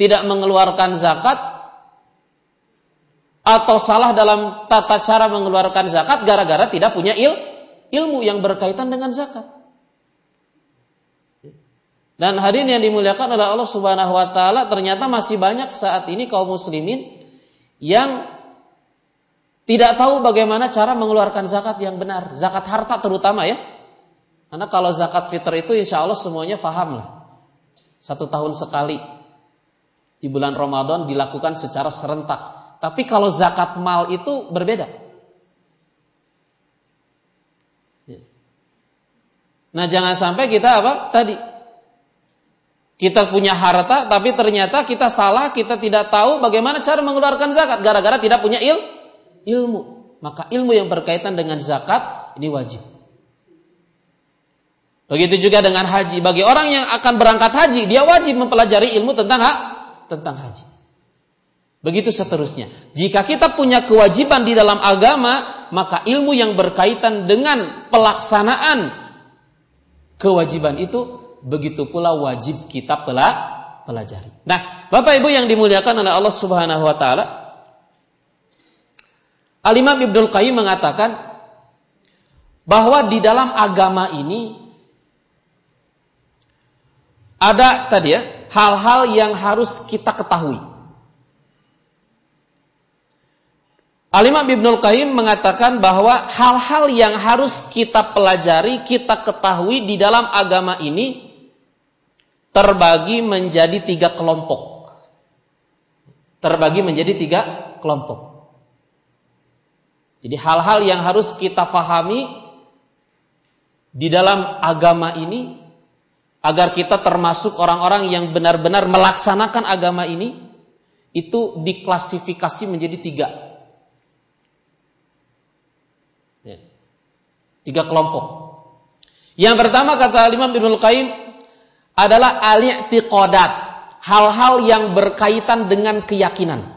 tidak mengeluarkan zakat atau salah dalam tata cara mengeluarkan zakat gara-gara tidak punya il, ilmu yang berkaitan dengan zakat. Dan hadirin yang dimuliakan oleh Allah Subhanahu wa taala ternyata masih banyak saat ini kaum muslimin yang tidak tahu bagaimana cara mengeluarkan zakat yang benar, zakat harta terutama ya. Karena kalau zakat fitr itu insya Allah semuanya faham lah. Satu tahun sekali di bulan Ramadan dilakukan secara serentak. Tapi kalau zakat mal itu berbeda. Ya. Nah jangan sampai kita apa tadi kita punya harta, tapi ternyata kita salah, kita tidak tahu bagaimana cara mengeluarkan zakat gara-gara tidak punya il, ilmu. Maka ilmu yang berkaitan dengan zakat ini wajib. Begitu juga dengan haji. Bagi orang yang akan berangkat haji, dia wajib mempelajari ilmu tentang hak, tentang haji. Begitu seterusnya. Jika kita punya kewajiban di dalam agama, maka ilmu yang berkaitan dengan pelaksanaan kewajiban itu begitu pula wajib kita pelajari. Nah, Bapak Ibu yang dimuliakan oleh Allah Subhanahu wa taala, Al-Imam Ibnu Qayyim mengatakan bahwa di dalam agama ini ada tadi ya hal-hal yang harus kita ketahui. Al-Imam Ibnul Qayyim mengatakan bahwa hal-hal yang harus kita pelajari, kita ketahui di dalam agama ini terbagi menjadi tiga kelompok. Terbagi menjadi tiga kelompok. Jadi hal-hal yang harus kita fahami di dalam agama ini agar kita termasuk orang-orang yang benar-benar melaksanakan agama ini itu diklasifikasi menjadi tiga Tiga kelompok. Yang pertama kata Imam Ibnu Qayyim adalah al-i'tiqadat, hal-hal yang berkaitan dengan keyakinan.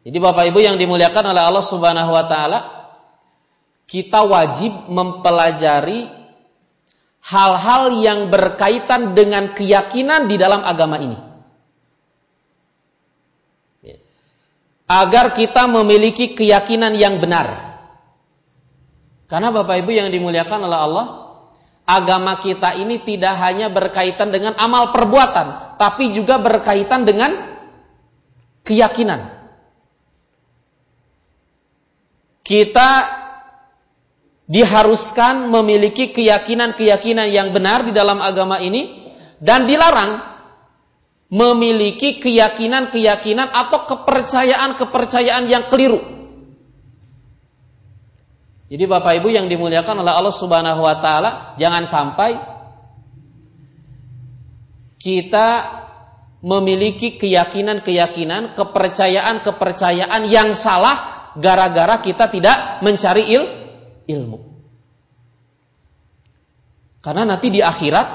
Jadi Bapak Ibu yang dimuliakan oleh Allah Subhanahu wa taala, kita wajib mempelajari hal-hal yang berkaitan dengan keyakinan di dalam agama ini. Agar kita memiliki keyakinan yang benar. Karena Bapak Ibu yang dimuliakan oleh Allah, agama kita ini tidak hanya berkaitan dengan amal perbuatan, tapi juga berkaitan dengan keyakinan. Kita diharuskan memiliki keyakinan-keyakinan yang benar di dalam agama ini dan dilarang memiliki keyakinan-keyakinan atau kepercayaan-kepercayaan yang keliru. Jadi Bapak Ibu yang dimuliakan oleh Allah Subhanahu wa taala, jangan sampai kita memiliki keyakinan-keyakinan, kepercayaan-kepercayaan yang salah gara-gara kita tidak mencari il ilmu. Karena nanti di akhirat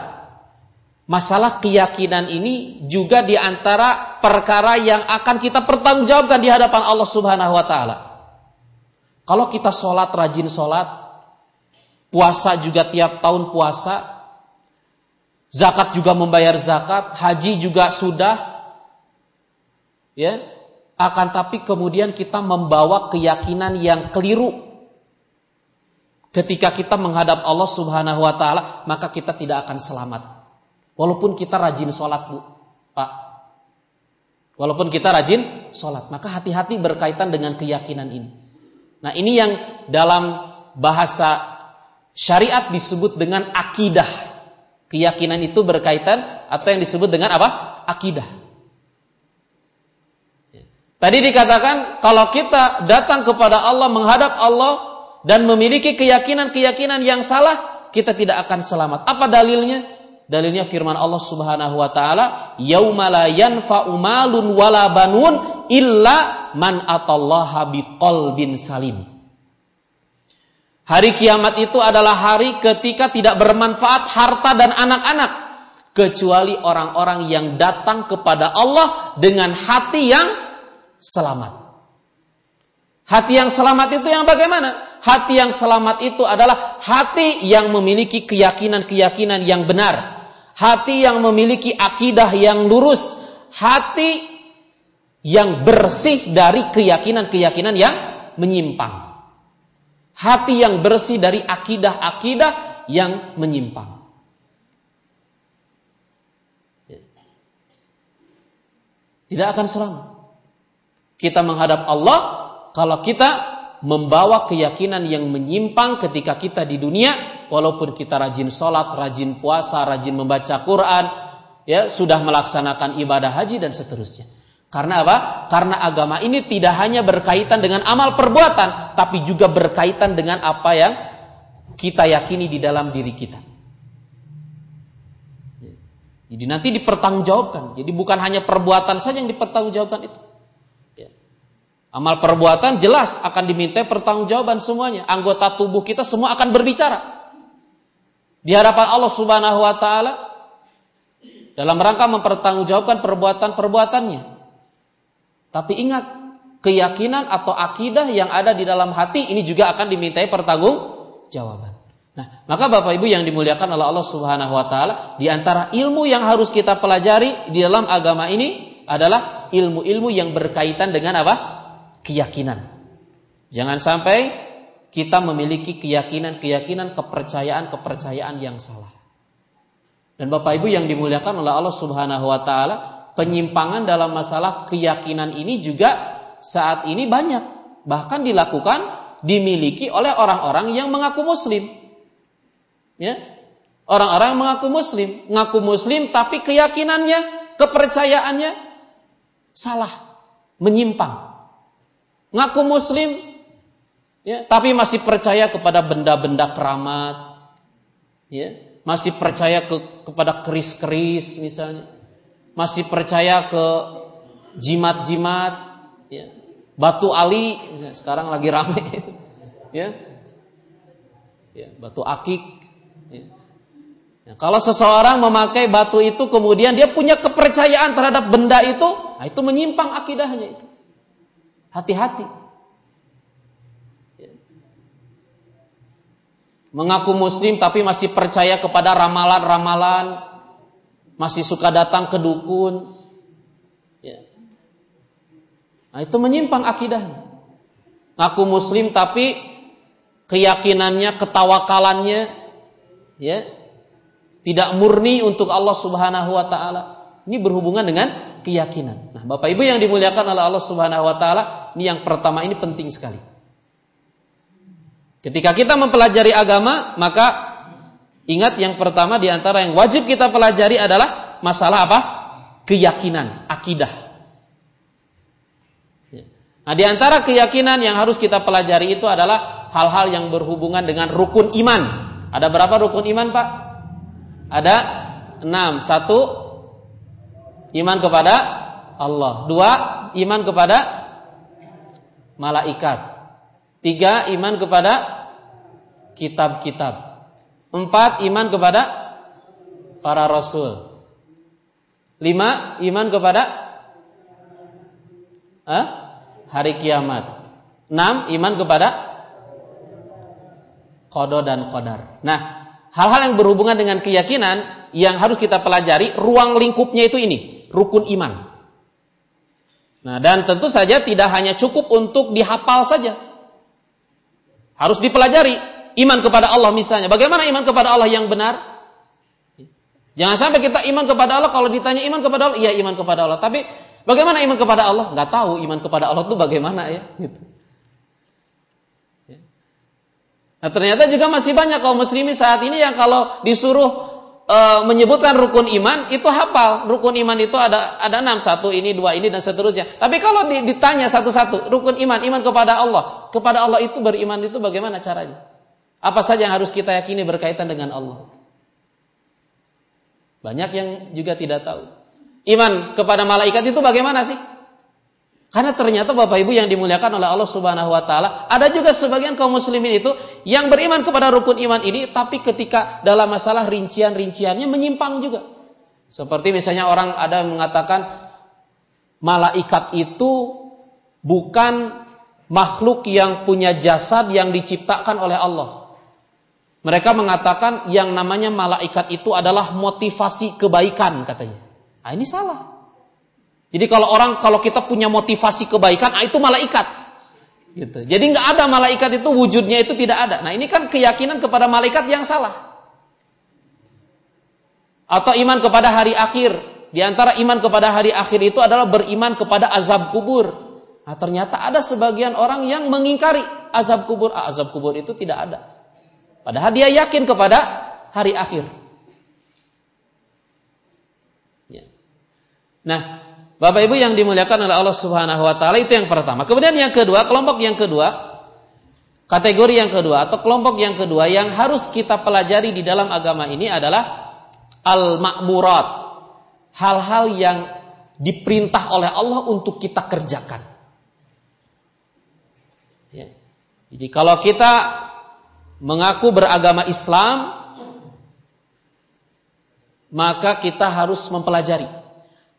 masalah keyakinan ini juga di antara perkara yang akan kita pertanggungjawabkan di hadapan Allah Subhanahu wa taala. Kalau kita sholat rajin sholat, puasa juga tiap tahun puasa, zakat juga membayar zakat, haji juga sudah, ya. Akan tapi kemudian kita membawa keyakinan yang keliru ketika kita menghadap Allah Subhanahu Wa Taala, maka kita tidak akan selamat. Walaupun kita rajin sholat, bu, pak. Walaupun kita rajin sholat, maka hati-hati berkaitan dengan keyakinan ini. Nah ini yang dalam bahasa syariat disebut dengan akidah. Keyakinan itu berkaitan atau yang disebut dengan apa? Akidah. Tadi dikatakan kalau kita datang kepada Allah, menghadap Allah dan memiliki keyakinan-keyakinan yang salah, kita tidak akan selamat. Apa dalilnya? Dalilnya firman Allah Subhanahu wa taala, "Yauma la yanfa'u malun wala banun illa man atallaha biqalbin salim. Hari kiamat itu adalah hari ketika tidak bermanfaat harta dan anak-anak kecuali orang-orang yang datang kepada Allah dengan hati yang selamat. Hati yang selamat itu yang bagaimana? Hati yang selamat itu adalah hati yang memiliki keyakinan-keyakinan yang benar. Hati yang memiliki akidah yang lurus. Hati yang bersih dari keyakinan-keyakinan yang menyimpang. Hati yang bersih dari akidah-akidah yang menyimpang. Tidak akan selamat. Kita menghadap Allah kalau kita membawa keyakinan yang menyimpang ketika kita di dunia, walaupun kita rajin sholat, rajin puasa, rajin membaca Quran, ya sudah melaksanakan ibadah haji dan seterusnya. Karena apa? Karena agama ini tidak hanya berkaitan dengan amal perbuatan, tapi juga berkaitan dengan apa yang kita yakini di dalam diri kita. Jadi nanti dipertanggungjawabkan. Jadi bukan hanya perbuatan saja yang dipertanggungjawabkan itu. Ya. Amal perbuatan jelas akan diminta pertanggungjawaban semuanya. Anggota tubuh kita semua akan berbicara. Di hadapan Allah Subhanahu wa taala dalam rangka mempertanggungjawabkan perbuatan-perbuatannya. Tapi ingat, keyakinan atau akidah yang ada di dalam hati ini juga akan dimintai pertanggung jawaban. Nah, maka Bapak Ibu yang dimuliakan oleh Allah Subhanahu wa taala, di antara ilmu yang harus kita pelajari di dalam agama ini adalah ilmu-ilmu yang berkaitan dengan apa? keyakinan. Jangan sampai kita memiliki keyakinan-keyakinan kepercayaan-kepercayaan yang salah. Dan Bapak Ibu yang dimuliakan oleh Allah Subhanahu wa taala, penyimpangan dalam masalah keyakinan ini juga saat ini banyak, bahkan dilakukan dimiliki oleh orang-orang yang mengaku muslim. Ya. Orang-orang mengaku muslim, mengaku muslim tapi keyakinannya, kepercayaannya salah, menyimpang. Ngaku muslim ya, tapi masih percaya kepada benda-benda keramat. Ya, masih percaya ke, kepada keris-keris misalnya, masih percaya ke jimat-jimat, ya. batu ali sekarang lagi rame, ya, ya batu akik. Ya. Ya, kalau seseorang memakai batu itu kemudian dia punya kepercayaan terhadap benda itu, nah itu menyimpang akidahnya itu. Hati-hati. mengaku muslim tapi masih percaya kepada ramalan-ramalan, masih suka datang ke dukun. Ya. Nah, itu menyimpang akidah. Ngaku muslim tapi keyakinannya, ketawakalannya ya tidak murni untuk Allah Subhanahu wa taala. Ini berhubungan dengan keyakinan. Nah, Bapak Ibu yang dimuliakan oleh Allah Subhanahu wa taala, ini yang pertama ini penting sekali. Ketika kita mempelajari agama, maka ingat yang pertama di antara yang wajib kita pelajari adalah masalah apa? Keyakinan, akidah. Ya. Nah, di antara keyakinan yang harus kita pelajari itu adalah hal-hal yang berhubungan dengan rukun iman. Ada berapa rukun iman, Pak? Ada enam. Satu, iman kepada Allah. Dua, iman kepada malaikat. Tiga, iman kepada kitab-kitab. Empat, iman kepada para rasul. Lima, iman kepada eh, hari kiamat. Enam, iman kepada kodo dan kodar. Nah, hal-hal yang berhubungan dengan keyakinan yang harus kita pelajari, ruang lingkupnya itu ini, rukun iman. Nah, dan tentu saja tidak hanya cukup untuk dihafal saja. Harus dipelajari iman kepada Allah misalnya. Bagaimana iman kepada Allah yang benar? Jangan sampai kita iman kepada Allah kalau ditanya iman kepada Allah, iya iman kepada Allah. Tapi bagaimana iman kepada Allah? Nggak tahu iman kepada Allah itu bagaimana ya. Gitu. Nah ternyata juga masih banyak kaum muslimin saat ini yang kalau disuruh e, menyebutkan rukun iman itu hafal rukun iman itu ada ada enam satu ini dua ini dan seterusnya tapi kalau ditanya satu-satu rukun iman iman kepada Allah kepada Allah itu beriman itu bagaimana caranya apa saja yang harus kita yakini berkaitan dengan Allah banyak yang juga tidak tahu iman kepada malaikat itu bagaimana sih karena ternyata Bapak Ibu yang dimuliakan oleh Allah Subhanahu wa taala, ada juga sebagian kaum muslimin itu yang beriman kepada rukun iman ini tapi ketika dalam masalah rincian-rinciannya menyimpang juga. Seperti misalnya orang ada mengatakan malaikat itu bukan makhluk yang punya jasad yang diciptakan oleh Allah. Mereka mengatakan yang namanya malaikat itu adalah motivasi kebaikan katanya. Nah, ini salah. Jadi kalau orang kalau kita punya motivasi kebaikan, ah, itu malaikat. Gitu. Jadi nggak ada malaikat itu wujudnya itu tidak ada. Nah ini kan keyakinan kepada malaikat yang salah. Atau iman kepada hari akhir. Di antara iman kepada hari akhir itu adalah beriman kepada azab kubur. Nah, ternyata ada sebagian orang yang mengingkari azab kubur. Ah, azab kubur itu tidak ada. Padahal dia yakin kepada hari akhir. Ya. Nah, Bapak Ibu yang dimuliakan oleh Allah Subhanahu wa taala itu yang pertama. Kemudian yang kedua, kelompok yang kedua, kategori yang kedua atau kelompok yang kedua yang harus kita pelajari di dalam agama ini adalah al-ma'murat. Hal-hal yang diperintah oleh Allah untuk kita kerjakan. Ya. Jadi kalau kita mengaku beragama Islam, maka kita harus mempelajari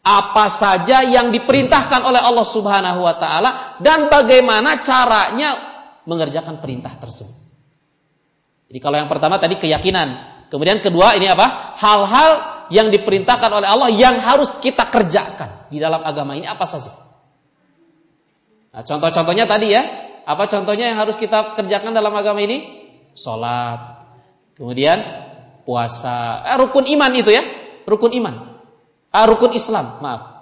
apa saja yang diperintahkan oleh Allah Subhanahu wa taala dan bagaimana caranya mengerjakan perintah tersebut. Jadi kalau yang pertama tadi keyakinan, kemudian kedua ini apa? Hal-hal yang diperintahkan oleh Allah yang harus kita kerjakan di dalam agama ini apa saja? Nah, contoh-contohnya tadi ya, apa contohnya yang harus kita kerjakan dalam agama ini? Salat. Kemudian puasa, eh, rukun iman itu ya, rukun iman, ah, rukun Islam, maaf.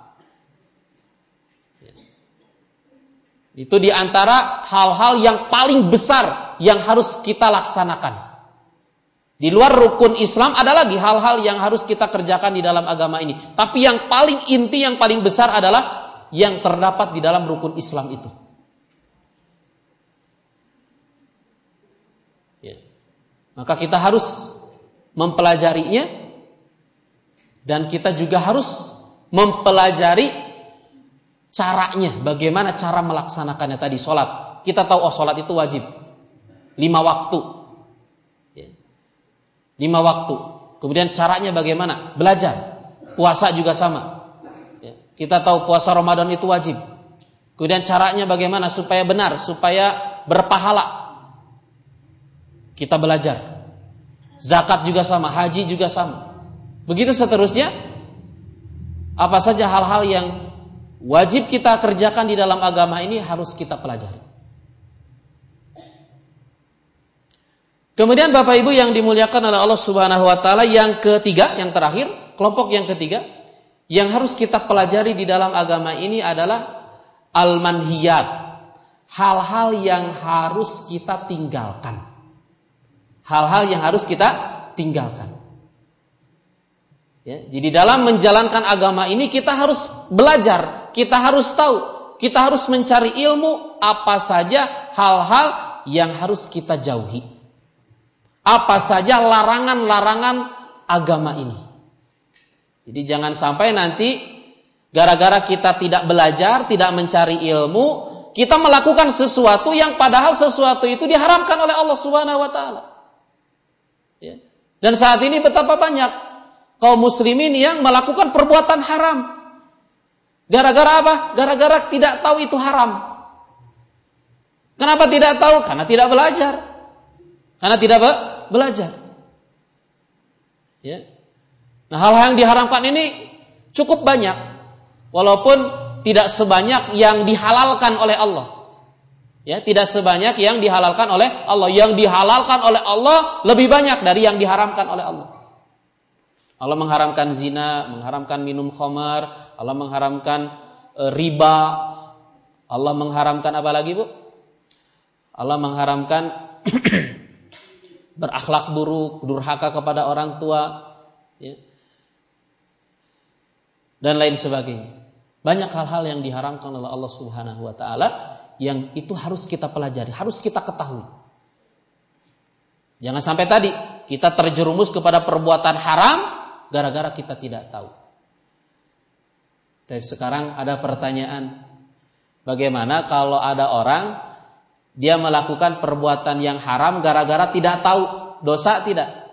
Itu di antara hal-hal yang paling besar yang harus kita laksanakan. Di luar rukun Islam ada lagi hal-hal yang harus kita kerjakan di dalam agama ini. Tapi yang paling inti, yang paling besar adalah yang terdapat di dalam rukun Islam itu. Ya. Maka kita harus mempelajarinya dan kita juga harus mempelajari caranya, bagaimana cara melaksanakannya tadi sholat. Kita tahu oh sholat itu wajib lima waktu lima waktu. Kemudian caranya bagaimana? Belajar. Puasa juga sama. Ya. Kita tahu puasa Ramadan itu wajib. Kemudian caranya bagaimana supaya benar, supaya berpahala. Kita belajar. Zakat juga sama, haji juga sama. Begitu seterusnya. Apa saja hal-hal yang wajib kita kerjakan di dalam agama ini harus kita pelajari. Kemudian Bapak Ibu yang dimuliakan oleh Allah Subhanahu wa taala yang ketiga, yang terakhir, kelompok yang ketiga yang harus kita pelajari di dalam agama ini adalah al-manhiyat. Hal-hal yang harus kita tinggalkan. Hal-hal yang harus kita tinggalkan. Ya, jadi dalam menjalankan agama ini kita harus belajar, kita harus tahu, kita harus mencari ilmu apa saja hal-hal yang harus kita jauhi apa saja larangan-larangan agama ini. Jadi jangan sampai nanti gara-gara kita tidak belajar, tidak mencari ilmu, kita melakukan sesuatu yang padahal sesuatu itu diharamkan oleh Allah Subhanahu wa taala. Dan saat ini betapa banyak kaum muslimin yang melakukan perbuatan haram. Gara-gara apa? Gara-gara tidak tahu itu haram. Kenapa tidak tahu? Karena tidak belajar. Karena tidak belajar. Ya. Nah, hal-hal yang diharamkan ini cukup banyak, walaupun tidak sebanyak yang dihalalkan oleh Allah. Ya, tidak sebanyak yang dihalalkan oleh Allah. Yang dihalalkan oleh Allah lebih banyak dari yang diharamkan oleh Allah. Allah mengharamkan zina, mengharamkan minum khamar, Allah mengharamkan e, riba, Allah mengharamkan apa lagi, Bu? Allah mengharamkan berakhlak buruk, durhaka kepada orang tua, ya. dan lain sebagainya. Banyak hal-hal yang diharamkan oleh Allah Subhanahu wa taala yang itu harus kita pelajari, harus kita ketahui. Jangan sampai tadi kita terjerumus kepada perbuatan haram gara-gara kita tidak tahu. Tapi sekarang ada pertanyaan, bagaimana kalau ada orang dia melakukan perbuatan yang haram gara-gara tidak tahu dosa tidak?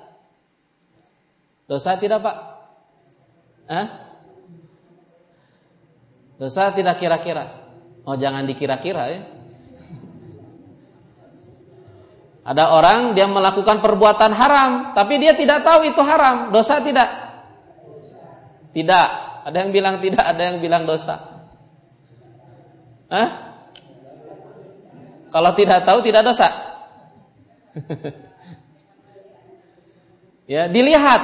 Dosa tidak pak? Eh? Dosa tidak kira-kira? Oh jangan dikira-kira ya. Ada orang dia melakukan perbuatan haram, tapi dia tidak tahu itu haram. Dosa tidak? Tidak. Ada yang bilang tidak, ada yang bilang dosa. Hah? Kalau tidak tahu tidak dosa. ya, dilihat.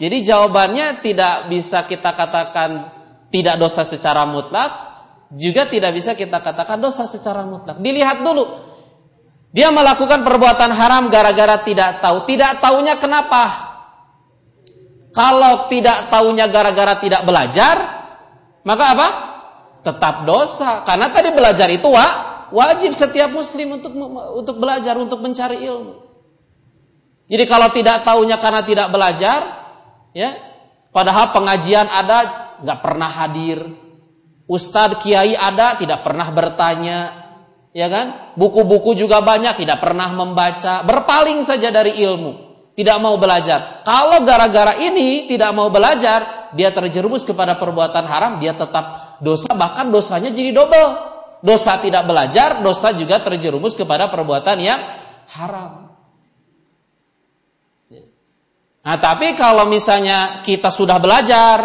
Jadi jawabannya tidak bisa kita katakan tidak dosa secara mutlak, juga tidak bisa kita katakan dosa secara mutlak. Dilihat dulu. Dia melakukan perbuatan haram gara-gara tidak tahu. Tidak tahunya kenapa? Kalau tidak tahunya gara-gara tidak belajar, maka apa? Tetap dosa. Karena tadi belajar itu wa, wajib setiap muslim untuk untuk belajar, untuk mencari ilmu. Jadi kalau tidak tahunya karena tidak belajar, ya, padahal pengajian ada, nggak pernah hadir. Ustadz kiai ada, tidak pernah bertanya, ya kan? Buku-buku juga banyak, tidak pernah membaca, berpaling saja dari ilmu, tidak mau belajar. Kalau gara-gara ini tidak mau belajar, dia terjerumus kepada perbuatan haram, dia tetap dosa, bahkan dosanya jadi double dosa tidak belajar, dosa juga terjerumus kepada perbuatan yang haram. Nah, tapi kalau misalnya kita sudah belajar,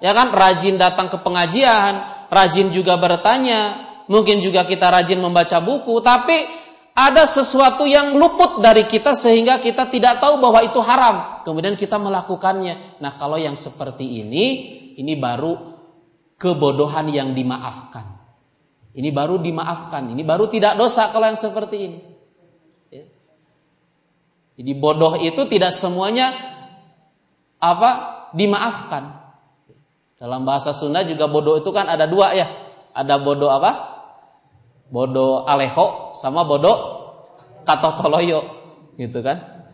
ya kan, rajin datang ke pengajian, rajin juga bertanya, mungkin juga kita rajin membaca buku, tapi ada sesuatu yang luput dari kita sehingga kita tidak tahu bahwa itu haram. Kemudian kita melakukannya. Nah kalau yang seperti ini, ini baru kebodohan yang dimaafkan. Ini baru dimaafkan. Ini baru tidak dosa kalau yang seperti ini. Ya. Jadi bodoh itu tidak semuanya apa dimaafkan. Dalam bahasa Sunda juga bodoh itu kan ada dua ya. Ada bodoh apa? bodoh aleho sama bodoh katotoloyo. Gitu kan?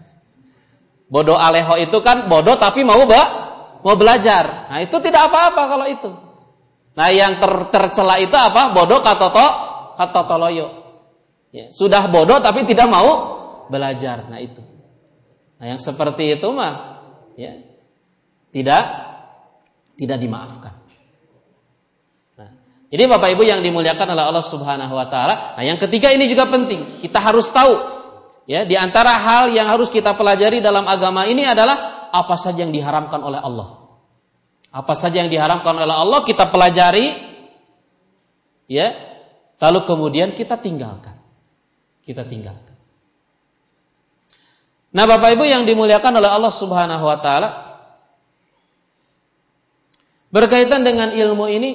Bodoh aleho itu kan bodoh tapi mau ba mau belajar. Nah itu tidak apa-apa kalau itu. Nah yang ter tercela itu apa? Bodoh katoto katotoloyo. Ya, sudah bodoh tapi tidak mau belajar. Nah itu. Nah yang seperti itu mah ya tidak tidak dimaafkan jadi Bapak Ibu yang dimuliakan oleh Allah Subhanahu wa taala. Nah, yang ketiga ini juga penting. Kita harus tahu ya, di antara hal yang harus kita pelajari dalam agama ini adalah apa saja yang diharamkan oleh Allah. Apa saja yang diharamkan oleh Allah kita pelajari ya. Lalu kemudian kita tinggalkan. Kita tinggalkan. Nah, Bapak Ibu yang dimuliakan oleh Allah Subhanahu wa taala, berkaitan dengan ilmu ini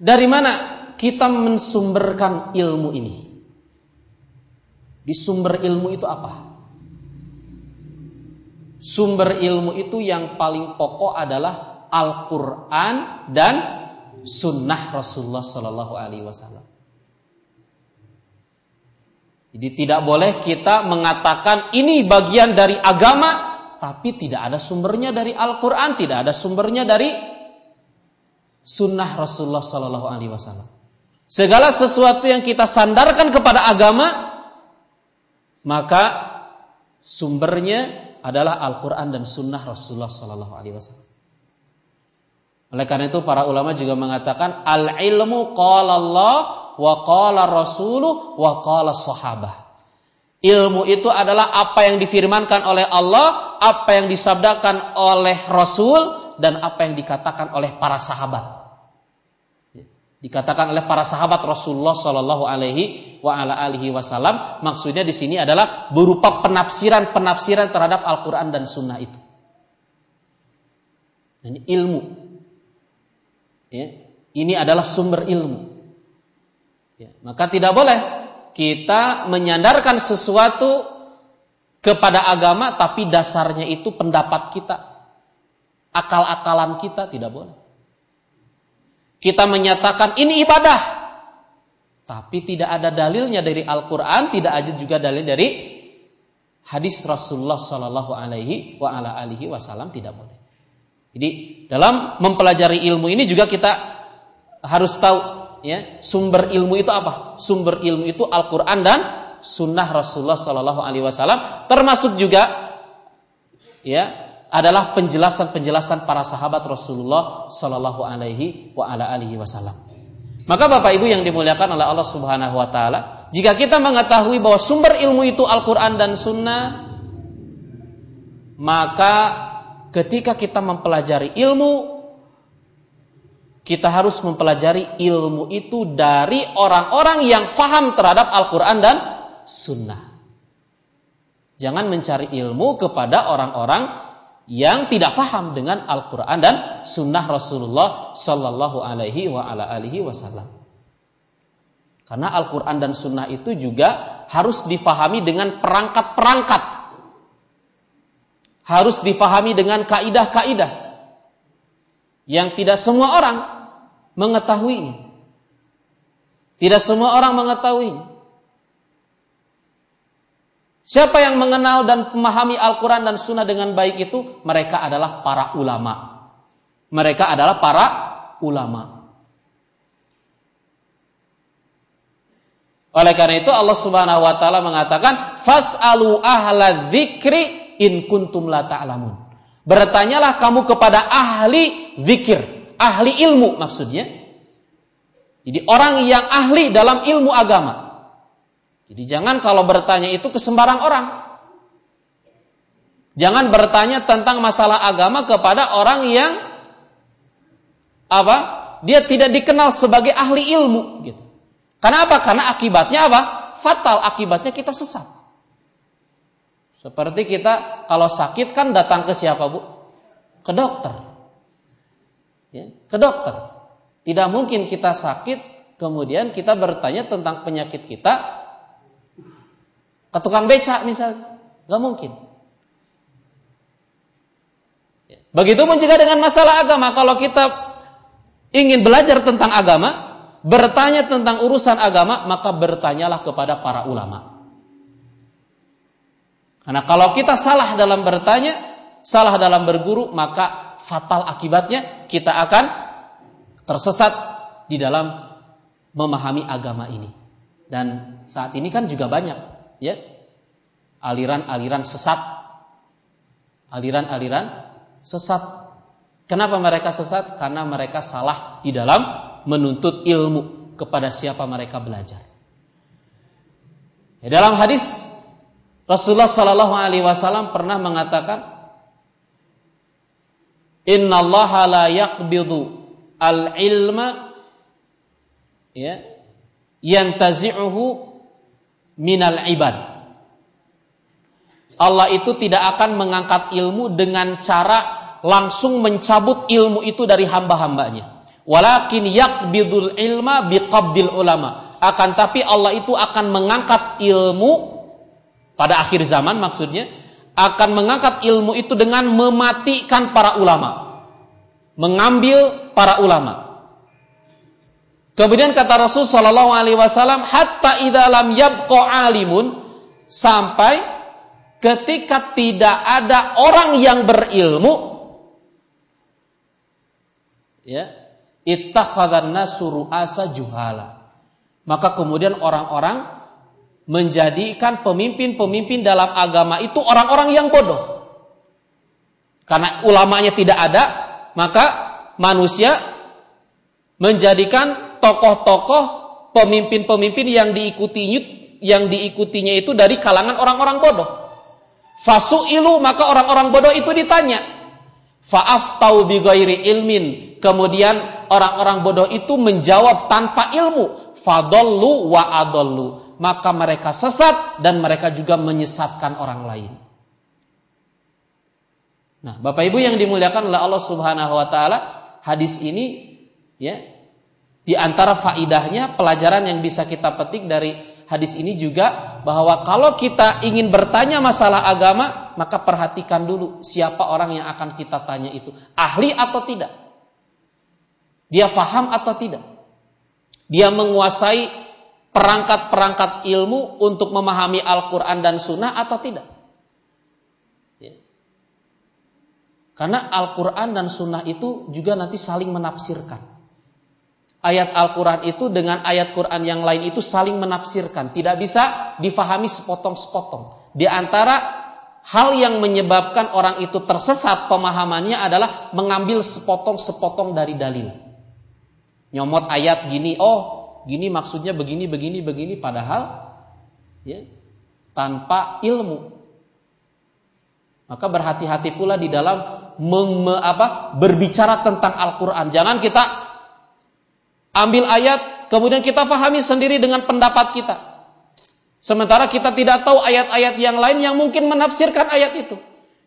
dari mana kita mensumberkan ilmu ini? Di sumber ilmu itu apa? Sumber ilmu itu yang paling pokok adalah Al-Quran dan Sunnah Rasulullah Sallallahu Alaihi Wasallam. Jadi tidak boleh kita mengatakan ini bagian dari agama, tapi tidak ada sumbernya dari Al-Quran, tidak ada sumbernya dari sunnah Rasulullah Sallallahu Alaihi Wasallam. Segala sesuatu yang kita sandarkan kepada agama, maka sumbernya adalah Al-Quran dan Sunnah Rasulullah Sallallahu Alaihi Wasallam. Oleh karena itu para ulama juga mengatakan al ilmu qala Allah wa qala Rasuluh wa qala sahabah. Ilmu itu adalah apa yang difirmankan oleh Allah, apa yang disabdakan oleh Rasul dan apa yang dikatakan oleh para sahabat. Dikatakan oleh para sahabat Rasulullah Shallallahu Alaihi wa ala Wasallam, maksudnya di sini adalah berupa penafsiran-penafsiran terhadap Al-Quran dan Sunnah itu. Ini ilmu. Ya, ini adalah sumber ilmu. Ya, maka tidak boleh kita menyandarkan sesuatu kepada agama, tapi dasarnya itu pendapat kita, akal-akalan kita tidak boleh. Kita menyatakan ini ibadah. Tapi tidak ada dalilnya dari Al-Quran, tidak ada juga dalil dari hadis Rasulullah Sallallahu Alaihi wa ala alihi Wasallam tidak boleh. Jadi dalam mempelajari ilmu ini juga kita harus tahu ya sumber ilmu itu apa? Sumber ilmu itu Al-Quran dan Sunnah Rasulullah Sallallahu Alaihi Wasallam, termasuk juga ya adalah penjelasan-penjelasan para sahabat Rasulullah Shallallahu Alaihi Wasallam. Maka Bapak Ibu yang dimuliakan oleh Allah Subhanahu Wa Taala, jika kita mengetahui bahwa sumber ilmu itu Al-Quran dan Sunnah, maka ketika kita mempelajari ilmu, kita harus mempelajari ilmu itu dari orang-orang yang faham terhadap Al-Quran dan Sunnah. Jangan mencari ilmu kepada orang-orang yang tidak faham dengan Al-Quran dan Sunnah Rasulullah Sallallahu Alaihi Wasallam. Karena Al-Quran dan Sunnah itu juga harus difahami dengan perangkat-perangkat, harus difahami dengan kaidah-kaidah yang tidak semua orang mengetahuinya. Tidak semua orang mengetahuinya. Siapa yang mengenal dan memahami Al-Quran dan Sunnah dengan baik itu? Mereka adalah para ulama. Mereka adalah para ulama. Oleh karena itu Allah Subhanahu wa taala mengatakan fasalu ahla dzikri in kuntum la ta'lamun. Bertanyalah kamu kepada ahli zikir, ahli ilmu maksudnya. Jadi orang yang ahli dalam ilmu agama. Jadi jangan kalau bertanya itu ke sembarang orang. Jangan bertanya tentang masalah agama kepada orang yang apa? Dia tidak dikenal sebagai ahli ilmu gitu. Karena apa? Karena akibatnya apa? Fatal, akibatnya kita sesat. Seperti kita kalau sakit kan datang ke siapa bu? Ke dokter. Ya, ke dokter. Tidak mungkin kita sakit kemudian kita bertanya tentang penyakit kita ke tukang becak misalnya. Gak mungkin. Ya. Begitupun juga dengan masalah agama. Kalau kita ingin belajar tentang agama, bertanya tentang urusan agama, maka bertanyalah kepada para ulama. Karena kalau kita salah dalam bertanya, salah dalam berguru, maka fatal akibatnya kita akan tersesat di dalam memahami agama ini. Dan saat ini kan juga banyak, ya, aliran-aliran sesat, aliran-aliran sesat. Kenapa mereka sesat? Karena mereka salah di dalam menuntut ilmu kepada siapa mereka belajar. Ya, dalam hadis Rasulullah Shallallahu Alaihi Wasallam pernah mengatakan, Inna Allah la yakbidu al ilma ya yantazi'uhu minal ibad. Allah itu tidak akan mengangkat ilmu dengan cara langsung mencabut ilmu itu dari hamba-hambanya. Walakin yakbidul ilma biqabdil ulama. Akan tapi Allah itu akan mengangkat ilmu pada akhir zaman maksudnya akan mengangkat ilmu itu dengan mematikan para ulama. Mengambil para ulama. Kemudian kata Rasul sallallahu alaihi wasallam hatta idza lam yabqa alimun sampai ketika tidak ada orang yang berilmu ya ittakhadhan asa juhala. Maka kemudian orang-orang menjadikan pemimpin-pemimpin dalam agama itu orang-orang yang bodoh. Karena ulamanya tidak ada, maka manusia menjadikan tokoh-tokoh pemimpin-pemimpin yang diikuti yang diikutinya itu dari kalangan orang-orang bodoh. Fasu'ilu maka orang-orang bodoh itu ditanya. Fa'af tau bigairi ilmin. Kemudian orang-orang bodoh itu menjawab tanpa ilmu, fadollu wa adollu. Maka mereka sesat dan mereka juga menyesatkan orang lain. Nah, Bapak Ibu yang dimuliakan oleh Allah Subhanahu wa taala, hadis ini ya di antara faidahnya pelajaran yang bisa kita petik dari hadis ini juga bahwa kalau kita ingin bertanya masalah agama, maka perhatikan dulu siapa orang yang akan kita tanya itu, ahli atau tidak. Dia faham atau tidak? Dia menguasai perangkat-perangkat ilmu untuk memahami Al-Quran dan Sunnah atau tidak? Ya. Karena Al-Quran dan Sunnah itu juga nanti saling menafsirkan. Ayat Al-Quran itu dengan ayat Quran yang lain itu saling menafsirkan. Tidak bisa difahami sepotong-sepotong. Di antara hal yang menyebabkan orang itu tersesat pemahamannya adalah mengambil sepotong-sepotong dari dalil nyomot ayat gini, oh gini maksudnya begini, begini, begini, padahal ya, tanpa ilmu. Maka berhati-hati pula di dalam mem, apa, berbicara tentang Al-Quran. Jangan kita ambil ayat, kemudian kita pahami sendiri dengan pendapat kita. Sementara kita tidak tahu ayat-ayat yang lain yang mungkin menafsirkan ayat itu.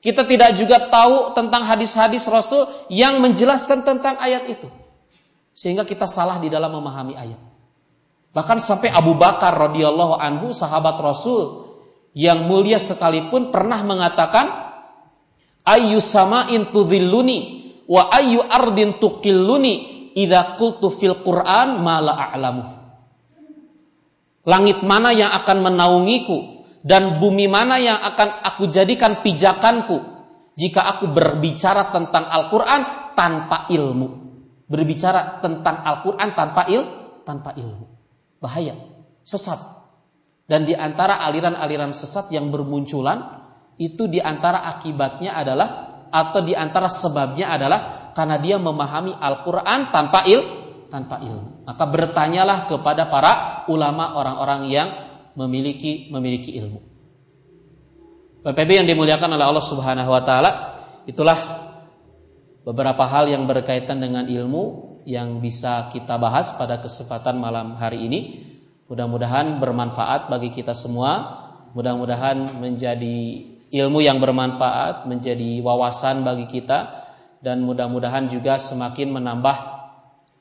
Kita tidak juga tahu tentang hadis-hadis Rasul yang menjelaskan tentang ayat itu sehingga kita salah di dalam memahami ayat. Bahkan sampai Abu Bakar radhiyallahu anhu sahabat Rasul yang mulia sekalipun pernah mengatakan ayyu sama'in tudhilluni wa ayyu ardin tuqilluni idza qultu fil Qur'an ma la a'lamu. Langit mana yang akan menaungiku dan bumi mana yang akan aku jadikan pijakanku jika aku berbicara tentang Al-Qur'an tanpa ilmu berbicara tentang Al-Quran tanpa il, tanpa ilmu. Bahaya, sesat. Dan di antara aliran-aliran sesat yang bermunculan, itu di antara akibatnya adalah, atau di antara sebabnya adalah, karena dia memahami Al-Quran tanpa il, tanpa ilmu. Maka bertanyalah kepada para ulama orang-orang yang memiliki memiliki ilmu. Bapak yang dimuliakan oleh Allah Subhanahu wa taala, itulah beberapa hal yang berkaitan dengan ilmu yang bisa kita bahas pada kesempatan malam hari ini. Mudah-mudahan bermanfaat bagi kita semua. Mudah-mudahan menjadi ilmu yang bermanfaat, menjadi wawasan bagi kita dan mudah-mudahan juga semakin menambah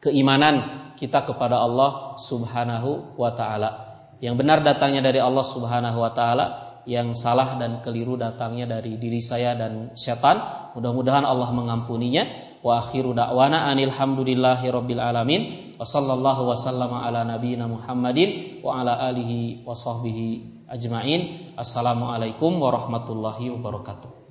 keimanan kita kepada Allah Subhanahu wa taala. Yang benar datangnya dari Allah Subhanahu wa taala, yang salah dan keliru datangnya dari diri saya dan setan. Mudah-mudahan Allah mengampuninya. Wa akhiru da'wana anil hamdulillahi rabbil alamin. Wa sallallahu wa sallama ala nabiyyina Muhammadin wa ala alihi wa sahbihi ajmain. Assalamualaikum warahmatullahi wabarakatuh.